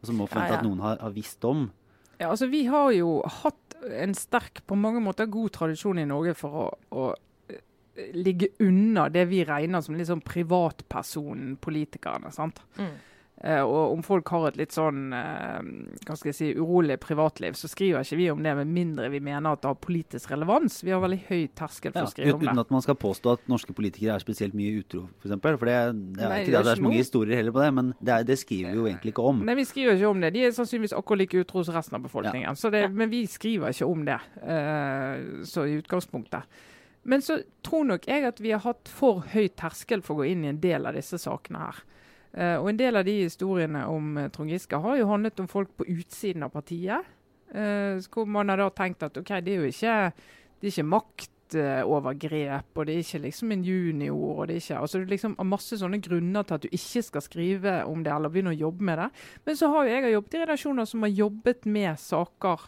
[SPEAKER 1] Og som må forvente ja, ja. at noen har, har, visst om.
[SPEAKER 2] Ja, altså Vi har jo hatt en sterk, på mange måter god tradisjon i Norge for å, å eh, ligge unna det vi regner som litt sånn privatpersonen politikerne. sant? Mm. Uh, og om folk har et litt sånn uh, hva skal jeg si, urolig privatliv, så skriver ikke vi om det med mindre vi mener at det har politisk relevans. Vi har veldig høy terskel for ja, å skrive om det.
[SPEAKER 1] Uten at man skal påstå at norske politikere er spesielt mye utro, f.eks. For, for det, det, er Nei, ikke det, det er så mange historier heller på det, men det, er, det, skriver vi jo egentlig ikke om.
[SPEAKER 2] Nei, vi skriver ikke om det. De er sannsynligvis akkurat like utro som resten av befolkningen. Ja. men vi skriver ikke om det, uh, så i utgangspunktet. Men så tror nok jeg at vi har hatt for høy terskel for å gå inn i en del av disse sakene her. Uh, og En del av de historiene om uh, Trond Giske har jo handlet om folk på utsiden av partiet. Uh, hvor man har da tenkt at ok, det er jo ikke, det er ikke maktovergrep, og det er ikke liksom en junior. og Det er ikke, altså det er liksom masse sånne grunner til at du ikke skal skrive om det eller begynne å jobbe med det. Men så har jo jeg jobbet i redaksjoner som har jobbet med saker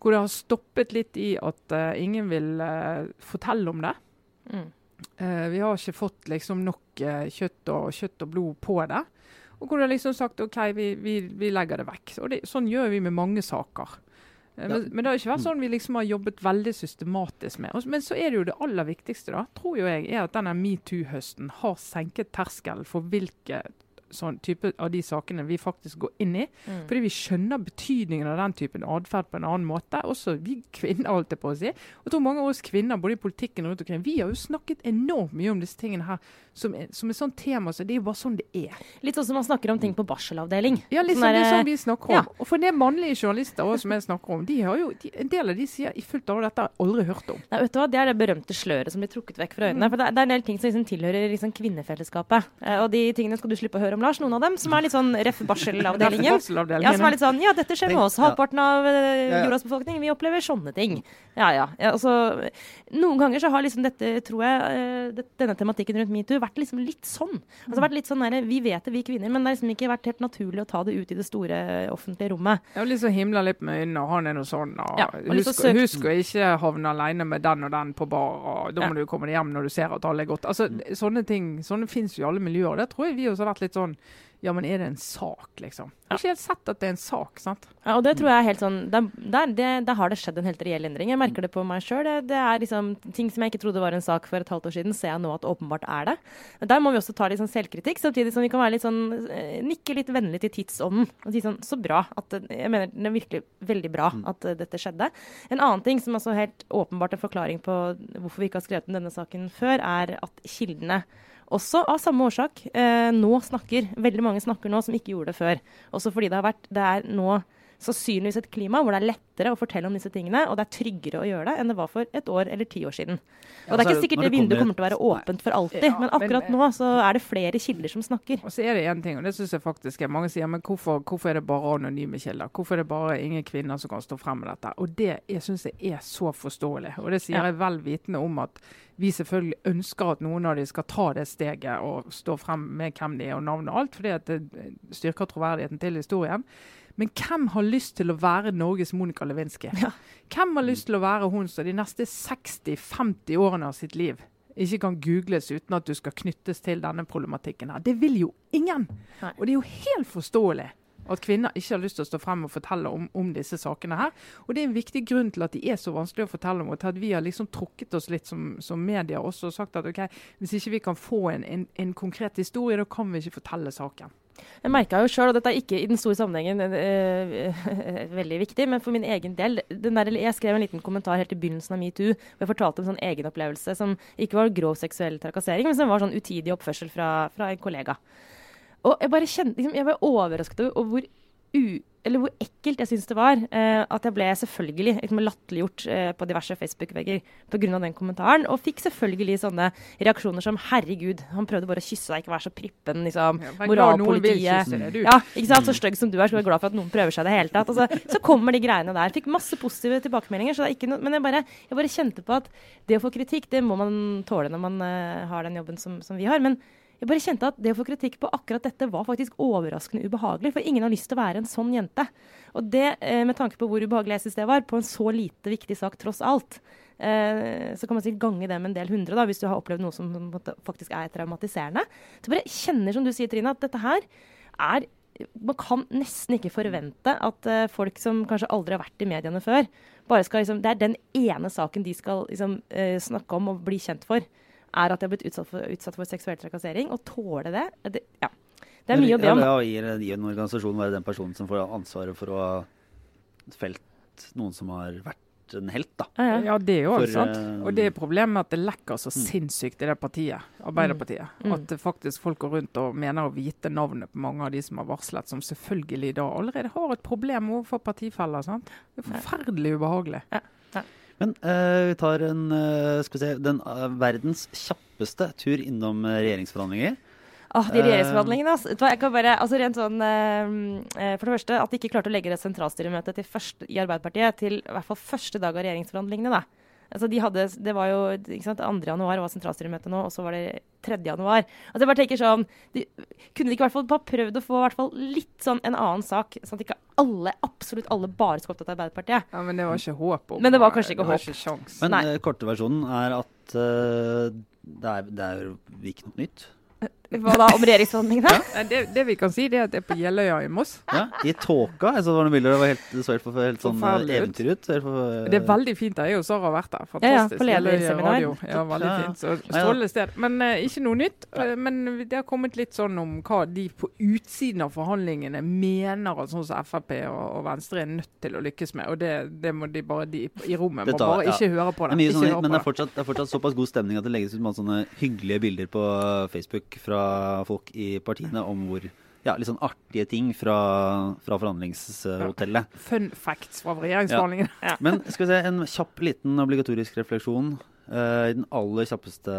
[SPEAKER 2] hvor det har stoppet litt i at ingen vil fortelle om det. Mm. Uh, vi har ikke fått liksom nok kjøtt, og, kjøtt og blod på det. Og hvor de har liksom sagt OK, vi, vi, vi legger det vekk. Og det, Sånn gjør vi med mange saker. Ja. Men, men, det har ikke vært sånn vi liksom har jobbet veldig systematisk med. Men så er det jo det aller viktigste, da, tror jo jeg, er at denne metoo-høsten har senket terskelen for hvilke sånn type av de sakene vi faktisk går inn i. Mm. Fordi vi skjønner betydningen av den typen atferd på en annen måte. Også vi kvinner, holdt jeg på å si. Og tror mange av oss kvinner både i politikken og rundt omkring, vi har jo snakket enormt mye om disse tingene her som er, som et sånn tema. Så det er jo bare sånn det er.
[SPEAKER 3] Litt sånn som man snakker om ting på barselavdeling.
[SPEAKER 2] Ja, liksom sånn det er sånn vi snakker om. Ja. Og for det mannlige journalister også, som jeg snakker om, de har jo, de, en del av de sier i fullt av dette har jeg aldri hørt om.
[SPEAKER 3] Nei, vet du hva, Det er det berømte sløret som blir trukket vekk fra øynene. Mm. For det, det, er en del ting som liksom tilhører liksom kvinnefellesskapet. Eh, og de tingene skal du slippe å høre om, Lars. Noen av dem som er litt sånn ref barselavdelingen. ja, som er litt sånn Ja, dette skjer med oss. Halvparten av uh, jordas befolkning, vi opplever sånne ting. Ja, ja. ja altså, noen ganger så har liksom dette, tror jeg, uh, denne tematikken rundt metoo vært liksom litt sånn. Altså vært litt sånn der, Vi vet det, vi kvinner, men det har liksom ikke vært helt naturlig å ta det ut i det store offentlige rommet.
[SPEAKER 2] Ja, liksom himla litt med øynene, og han er noe sånn, og, ja, husk, husk, å ikke havne alene med den og den på bar, og da må ja. du komme hjem når du ser at alle er godt. Altså, Sånne ting sånne fins jo i alle miljøer. Det tror jeg vi også har vært litt sånn ja, men er det en sak, liksom? Jeg har ikke helt sett at det er en sak. sant?
[SPEAKER 3] Ja, og det tror jeg er helt sånn, Der, der, har det skjedd en helt reell endring. Jeg merker det på meg sjøl. Det, det, er liksom ting som jeg ikke trodde var en sak for et halvt år siden, ser jeg nå at åpenbart er det. Der må vi også ta litt sånn selvkritikk, samtidig som vi kan være litt sånn, eh, nikke litt vennlig til tidsånden. Og si sånn Så bra. at Jeg mener det er virkelig veldig bra mm. at uh, dette skjedde. En annen ting som er helt åpenbart en forklaring på hvorfor vi ikke har skrevet om denne saken før, er at kildene også av samme årsak. Eh, nå snakker, Veldig mange snakker nå som ikke gjorde det før. Også fordi det har vært Det er nå sannsynligvis et klima hvor det er lettere å fortelle om disse tingene, og det er tryggere å gjøre det enn det var for et år eller ti år siden. Og Det er ikke sikkert det, vinduet kommer til å være åpent for alltid, men akkurat nå så er det flere kilder som snakker.
[SPEAKER 2] Og så er det én ting, og det syns jeg faktisk er Mange sier men hvorfor, hvorfor, er det bare anonyme kilder? Hvorfor er det bare ingen kvinner som kan stå frem med dette? Og det syns jeg er så forståelig. Og det sier jeg vel vitende om at vi selvfølgelig ønsker at noen av dem skal ta det steget og stå frem med hvem de er og navn og alt, fordi at det styrker troverdigheten til historien. Men hvem har lyst til å være Norges Monica Lewinsky? Ja. Hvem har lyst til å være hun som de neste 60-50 årene av sitt liv ikke kan googles uten at du skal knyttes til denne problematikken? her? Det vil jo ingen! Nei. Og det er jo helt forståelig at kvinner ikke har lyst til å stå frem og fortelle om, om, disse sakene her. Og det er en viktig grunn til at de er så vanskelig å fortelle om, og til at vi har liksom trukket oss litt som, som media også og sagt at ok, hvis ikke vi kan få en, en, en konkret historie, da kan vi ikke fortelle saken.
[SPEAKER 3] Jeg merka jo sjøl, og dette er ikke i den store sammenhengen øh, veldig viktig, men for min egen del der, Jeg skrev en liten kommentar helt i begynnelsen av metoo hvor jeg fortalte om en sånn egenopplevelse som ikke var grov seksuell trakassering, men som var sånn utidig oppførsel fra, fra en kollega. Og jeg bare kjente, liksom, jeg var overrasket over hvor u eller hvor ekkelt jeg syns det var eh, at jeg ble selvfølgelig liksom, latterliggjort eh, på diverse Facebook-vegger pga. den kommentaren. Og fikk selvfølgelig sånne reaksjoner som 'herregud, han prøvde bare å kysse deg, ikke være så prippen', liksom. Ja, Moralpolitiet. Ja, ikke sant? Så stygg som du er, så er jeg glad for at noen prøver seg i det hele tatt. Altså, så kommer de greiene der. Fikk masse positive tilbakemeldinger, så det er ikke noe Men jeg bare, jeg bare kjente på at det å få kritikk, det må man tåle når man uh, har den jobben som, som vi har. men jeg bare kjente at det å få kritikk på akkurat dette var faktisk overraskende ubehagelig. For ingen har lyst til å være en sånn jente. Og det, eh, med tanke på hvor ubehagelig jeg syns det var, på en så lite viktig sak tross alt, eh, så kan man sikkert gange det med en del hundre, da, hvis du har opplevd noe som faktisk er traumatiserende. Så bare kjenner, som du sier, Trine, at dette her er man kan nesten ikke forvente at uh, folk som kanskje aldri har vært i mediene før, bare skal liksom, Det er den ene saken de skal liksom, uh, snakke om og bli kjent for er at de har blitt utsatt for, utsatt for seksuell trakassering. Og tåle det, det ja. Det er mye å be om.
[SPEAKER 1] Ja, I en organisasjon være den personen som får ansvaret for å ha felt noen som har vært en helt, da.
[SPEAKER 2] Ja, det er jo for, sant. Eh, og det er problemet med at det lekker så mm. sinnssykt i det partiet, Arbeiderpartiet. Mm. At faktisk folk går rundt og mener å vite navnet på mange av de som har varslet, som selvfølgelig da allerede har et problem overfor partifeller. sant? Det er forferdelig ubehagelig. Ja.
[SPEAKER 1] Men uh, vi tar en, skal vi se, den uh, verdens kjappeste tur innom regjeringsforhandlinger.
[SPEAKER 3] Ah, de regjeringsforhandlingene, altså. Jeg kan bare, altså rent sånn, For det første, at de ikke klarte å legge et sentralstyremøte til først, i Arbeiderpartiet til i hvert fall første dag av regjeringsforhandlingene. da. Altså, de hadde, det var jo, ikke sant, 2. januar var sentralstyremøtet nå, og så var det 3. januar. Altså, jeg bare tenker sånn, de, Kunne de ikke i hvert fall bare prøvd å få i hvert fall litt sånn en annen sak, sånn at ikke alle, absolutt alle bare skal opptatt av Arbeiderpartiet?
[SPEAKER 2] Ja, Men det var ikke håp om
[SPEAKER 3] Men det var kanskje ikke håp.
[SPEAKER 2] Ikke.
[SPEAKER 1] Men eh, korte versjonen er at uh, det, er, det er jo ikke noe nytt.
[SPEAKER 3] Hva da, om regjeringsforhandlingene?
[SPEAKER 2] Ja. Det, det vi kan si, det er at det er på Jeløya i Moss.
[SPEAKER 1] Ja, I tåka. Jeg så det var noen bilder. Det, var helt, det så helt, helt sånn eh, eventyr ut. Helt for,
[SPEAKER 2] Det er veldig fint. Der er jo Sara vært der.
[SPEAKER 3] Ja, ja,
[SPEAKER 2] Fantastisk.
[SPEAKER 3] på lederseminar.
[SPEAKER 2] radio. Ja, veldig fint. Så. Strålende sted. Men uh, ikke noe nytt. Uh, men det har kommet litt sånn om hva de på utsiden av forhandlingene mener at sånn som Frp og, og Venstre er nødt til å lykkes med. Og det, det må de bare de i rommet må bare
[SPEAKER 1] ja.
[SPEAKER 2] ikke høre på
[SPEAKER 1] Det
[SPEAKER 2] det.
[SPEAKER 1] er mye
[SPEAKER 2] Ikke
[SPEAKER 1] men
[SPEAKER 2] på
[SPEAKER 1] det er, fortsatt, det er fortsatt såpass god stemning at det legges ut masse sånne hyggelige bilder på Facebook fra folk i partiene om hvor ja, litt sånn artige ting fra, fra forhandlingshotellet.
[SPEAKER 2] Fun facts fra regjeringsforhandlingene.
[SPEAKER 1] Men skal vi se, en kjapp liten obligatorisk refleksjon. eh, I den aller kjappeste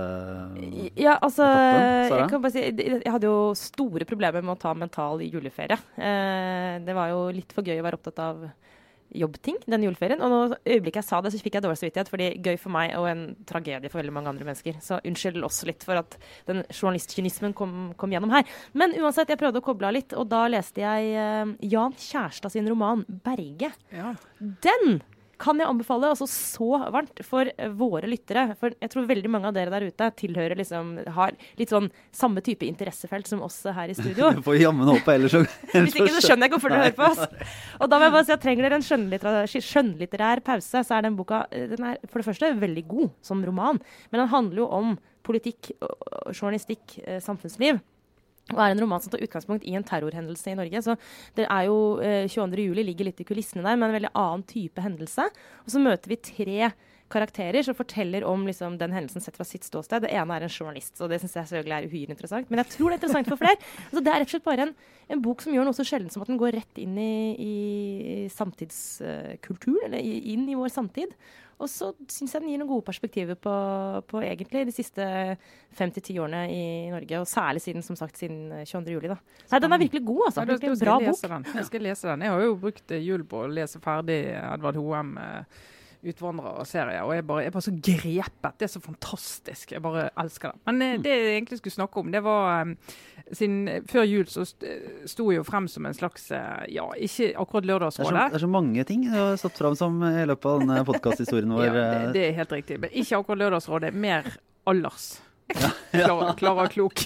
[SPEAKER 3] Ja, altså jeg, kan bare si, jeg hadde jo store problemer med å ta mental juleferie. Eh, det var jo litt for gøy å være opptatt av jobbting den juleferien. Og nå øyeblikket jeg sa det, så fikk jeg dårlig samvittighet, fordi gøy for meg og en tragedie for veldig mange andre mennesker. Så unnskyld oss litt for at den journalistkynismen kom, kom gjennom her. Men uansett, jeg prøvde å koble av litt, og da leste jeg uh, Jan Kjærstad sin roman 'Berge'.
[SPEAKER 2] Ja.
[SPEAKER 3] Den kan jeg anbefale altså så varmt for eh, våre lyttere. For jeg tror veldig mange av dere der ute tilhører liksom, har litt sånn samme type interessefelt som oss her i studio.
[SPEAKER 1] Får jammen håpe, ellers så
[SPEAKER 3] Hvis ikke så skjønner jeg ikke hvorfor dere hører på oss. Og da vil jeg bare si at trenger dere en skjønnlitterær, skjønnlitterær pause, så er den boka eh, den er for det første veldig god som roman. Men den handler jo om politikk, journalistikk, eh, samfunnsliv. Og er en roman som tar utgangspunkt i en terrorhendelse i Norge. Så det er jo eh, 22. juli ligger litt i kulissene der, men en veldig annen type hendelse. Og så møter vi tre karakterer som forteller om liksom, den hendelsen sett fra sitt ståsted. Det ene er en journalist, og det syns jeg selvfølgelig er uhyre interessant. Men jeg tror det er interessant for flere. Altså, det er rett og slett bare en, en bok som gjør noe så sjelden som at den går rett inn i, i samtidskulturen, eller inn i vår samtid. Og så syns jeg den gir noen gode perspektiver på, på egentlig de siste fem til ti årene i Norge. Og særlig siden som sagt, siden 22. juli. Da. Nei, den er virkelig god, altså.
[SPEAKER 2] Ja,
[SPEAKER 3] du,
[SPEAKER 2] du
[SPEAKER 3] bra bok.
[SPEAKER 2] Den. Jeg skal lese den. Jeg har jo brukt eh, jul på å lese ferdig Edvard Hoem. Eh, Utvandrere og og jeg bare, jeg bare så grepet. Det er så fantastisk. Jeg bare elsker det. Men eh, det jeg egentlig skulle snakke om, det var eh, siden eh, Før jul så sto jo frem som en slags Ja, ikke akkurat
[SPEAKER 1] det
[SPEAKER 2] Lørdagsrådet.
[SPEAKER 1] det er så mange ting du har stått frem som i løpet av denne podkasthistorien vår.
[SPEAKER 2] Ja, det, det er helt riktig. Men ikke akkurat Lørdagsrådet. Mer Klara, Klara Klok.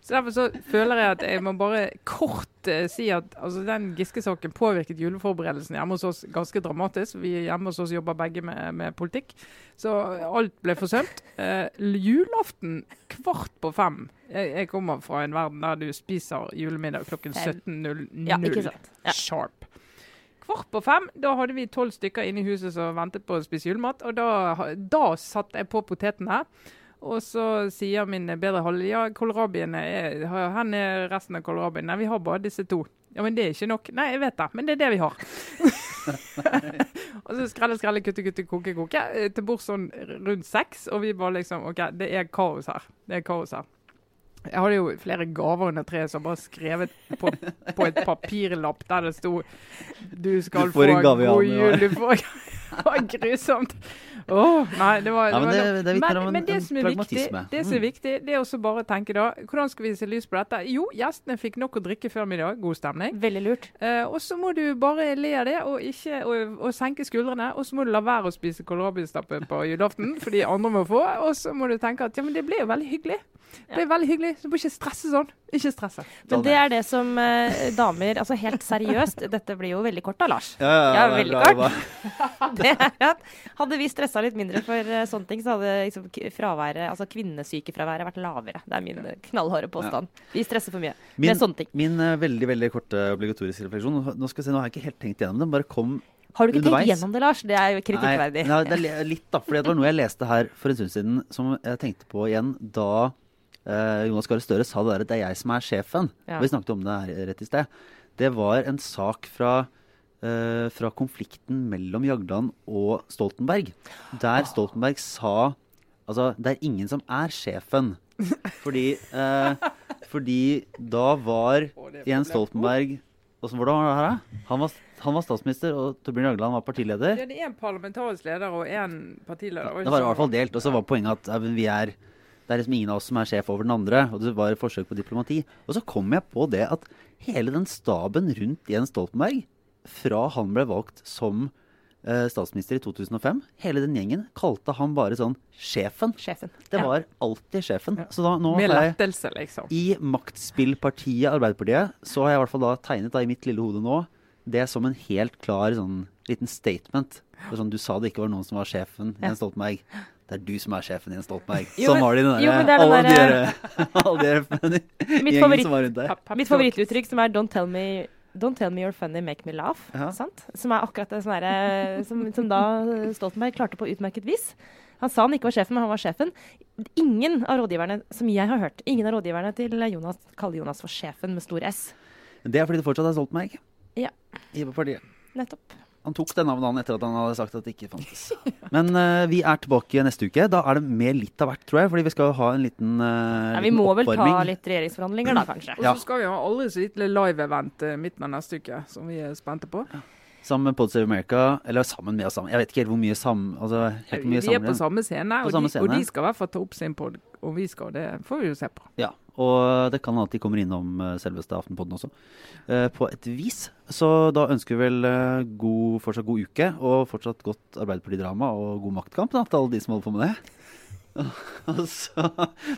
[SPEAKER 2] Så Derfor så føler jeg at jeg må bare kort eh, si at altså, den Giske-saken påvirket juleforberedelsen hjemme hos oss ganske dramatisk. Vi hjemme hos oss jobber begge med, med politikk, så alt ble forsømt. Eh, julaften kvart på fem. Jeg, jeg kommer fra en verden der du spiser julemiddag klokken 17.00
[SPEAKER 3] Ja. Ja.
[SPEAKER 2] sharp. Kvart på fem, da hadde vi tolv stykker inne i huset som ventet på å spise julemat. Og da, da satte jeg på potetene. Og så sier min bedre halvdel ja, kålrabiene er Hvor er resten av kålrabien? Nei, vi har bare disse to. Ja, men det er ikke nok. Nei, jeg vet det, men det er det vi har. og så skrelle, skrelle, kutte, kutte, koke, koke. eh, Til bords sånn rundt seks. Og vi bare liksom OK, det er kaos her. Det er kaos her. Jeg hadde jo flere gaver under treet som bare skrevet på, på et papirlapp der det sto Du skal
[SPEAKER 1] Du
[SPEAKER 2] få
[SPEAKER 1] en gave
[SPEAKER 2] god jul. Du får Det var grusomt. Åh, nei, det var,
[SPEAKER 1] Ja, men det- det vitner
[SPEAKER 2] men,
[SPEAKER 1] om
[SPEAKER 2] men det
[SPEAKER 1] en
[SPEAKER 2] som er viktig, det som er
[SPEAKER 1] Mm.
[SPEAKER 2] viktig, det er også bare å tenke da Hvordan skal vi se lys på dette? Jo, gjestene fikk nok å drikke før middag. God stemning.
[SPEAKER 3] Veldig lurt.
[SPEAKER 2] Eh, og så må du bare le av det, og, ikke, og, og senke skuldrene. Og så må du la være å spise kålrabistappe på julaften, for de andre må få. Og så må du tenke at ja, men det ble jo veldig hyggelig. Det ble veldig hyggelig, så du må ikke stresse sånn. Ikke stresse.
[SPEAKER 3] Men det er det som eh, damer Altså helt seriøst, dette blir jo veldig kort da, Lars.
[SPEAKER 1] Ja, ja,
[SPEAKER 3] Ja,
[SPEAKER 1] ja, det er
[SPEAKER 3] veldig
[SPEAKER 1] bra
[SPEAKER 3] kort. Det er at Hadde vi stressa litt mindre for eh, sånne ting, så hadde liksom fraværet, altså kvinnesykefraværet vært lavere. Det er min eh, knallharde påstand. Vi stresser for mye
[SPEAKER 1] Min,
[SPEAKER 3] med sånne ting.
[SPEAKER 1] min uh, veldig veldig korte obligatoriske refleksjon Nå skal jeg se, nå har jeg ikke helt tenkt gjennom den. Bare kom
[SPEAKER 3] Har du ikke tenkt gjennom det, Lars? Det er jo kritikkverdig.
[SPEAKER 1] Nei, nei, det er litt, da. Fordi det var noe jeg leste her for en stund siden som jeg tenkte på igjen da uh, Jonas Gahr Støre sa det der at det er jeg som er sjefen.
[SPEAKER 3] Ja.
[SPEAKER 1] Vi snakket om det her rett i sted. Det var en sak fra, fra konflikten mellom Jagland og Stoltenberg. Der Stoltenberg sa Altså, det er ingen som er sjefen. Fordi, eh, fordi da var Jens. Stoltenberg hvordan var det her, da? Han var, han var statsminister, og Torbjørn Jagland var partileder.
[SPEAKER 2] Ja, det er én parlamentarisk leder og én partileder.
[SPEAKER 1] Det var i hvert fall delt. Og så var poenget at vi er det er liksom ingen av oss som er sjef over den andre. Og det var et forsøk på diplomati. Og så kom jeg på det at hele den staben rundt Jens Stoltenberg, fra han ble valgt som eh, statsminister i 2005, hele den gjengen kalte han bare sånn sjefen.
[SPEAKER 3] Sjefen.
[SPEAKER 1] Det
[SPEAKER 3] Ja.
[SPEAKER 1] var alltid sjefen.
[SPEAKER 2] Ja.
[SPEAKER 1] Så da nå
[SPEAKER 2] Med lettelse, liksom.
[SPEAKER 1] i maktspillpartiet Arbeiderpartiet så har jeg i hvert fall da tegnet da i mitt lille hode nå det som en helt klar sånn liten statement. Sånn, du sa det ikke var noen som var sjefen,
[SPEAKER 3] Ja.
[SPEAKER 1] Jens Stoltenberg. Det er du som er sjefen, Jens Stoltenberg.
[SPEAKER 3] Jo,
[SPEAKER 1] sånn var det i den der,
[SPEAKER 3] er
[SPEAKER 1] alle de der- alle de der gjengen som var rundt
[SPEAKER 2] pep
[SPEAKER 3] Mitt favorittuttrykk som er 'don't tell me Don't tell me you're funny, make me laugh'.
[SPEAKER 1] Ja.
[SPEAKER 3] Sant? Som er akkurat det sånn som, som da Stoltenberg klarte på utmerket vis. Han sa han ikke var sjefen, men han var sjefen. Ingen av rådgiverne som jeg har hørt, ingen av rådgiverne til Jonas kaller Jonas for sjefen med stor S.
[SPEAKER 1] Det er fordi det fortsatt er Stoltenberg
[SPEAKER 3] Ja.
[SPEAKER 1] i partiet.
[SPEAKER 3] Nettopp.
[SPEAKER 1] Han tok det navnet han etter at han hadde sagt at det ikke fantes. Men uh, vi er tilbake neste uke. Da er det med litt av hvert, tror jeg. Fordi vi skal ha en liten, uh,
[SPEAKER 3] Ja, vi må vel ta litt regjeringsforhandlinger da, kanskje.
[SPEAKER 2] Og så skal vi ha aldri så lite live-event eh, midten av neste uke, som vi er spente på.
[SPEAKER 1] Sammen med Pods of America. Eller sammen med oss sammen. Jeg vet ikke helt hvor mye sammen altså,
[SPEAKER 2] Vi er
[SPEAKER 1] sammen
[SPEAKER 2] på samme scene,
[SPEAKER 1] På
[SPEAKER 2] og, de, og de skal i hvert fall ta opp sin pod. og vi skal, det får vi jo se på.
[SPEAKER 1] Ja, og det kan hende at de kommer innom eh, selveste Aftenpodden også. eh, på et vis. Så da ønsker vi vel eh, god, fortsatt god uke, og fortsatt godt Arbeiderpartidrama og god maktkamp da, til alle de som holder på med det. Og så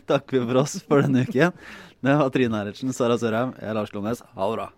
[SPEAKER 1] takker vi for oss for denne uken. Det var Trine Eilertsen, Sara Sørheim, jeg er Lars Glomnes. Ha det bra.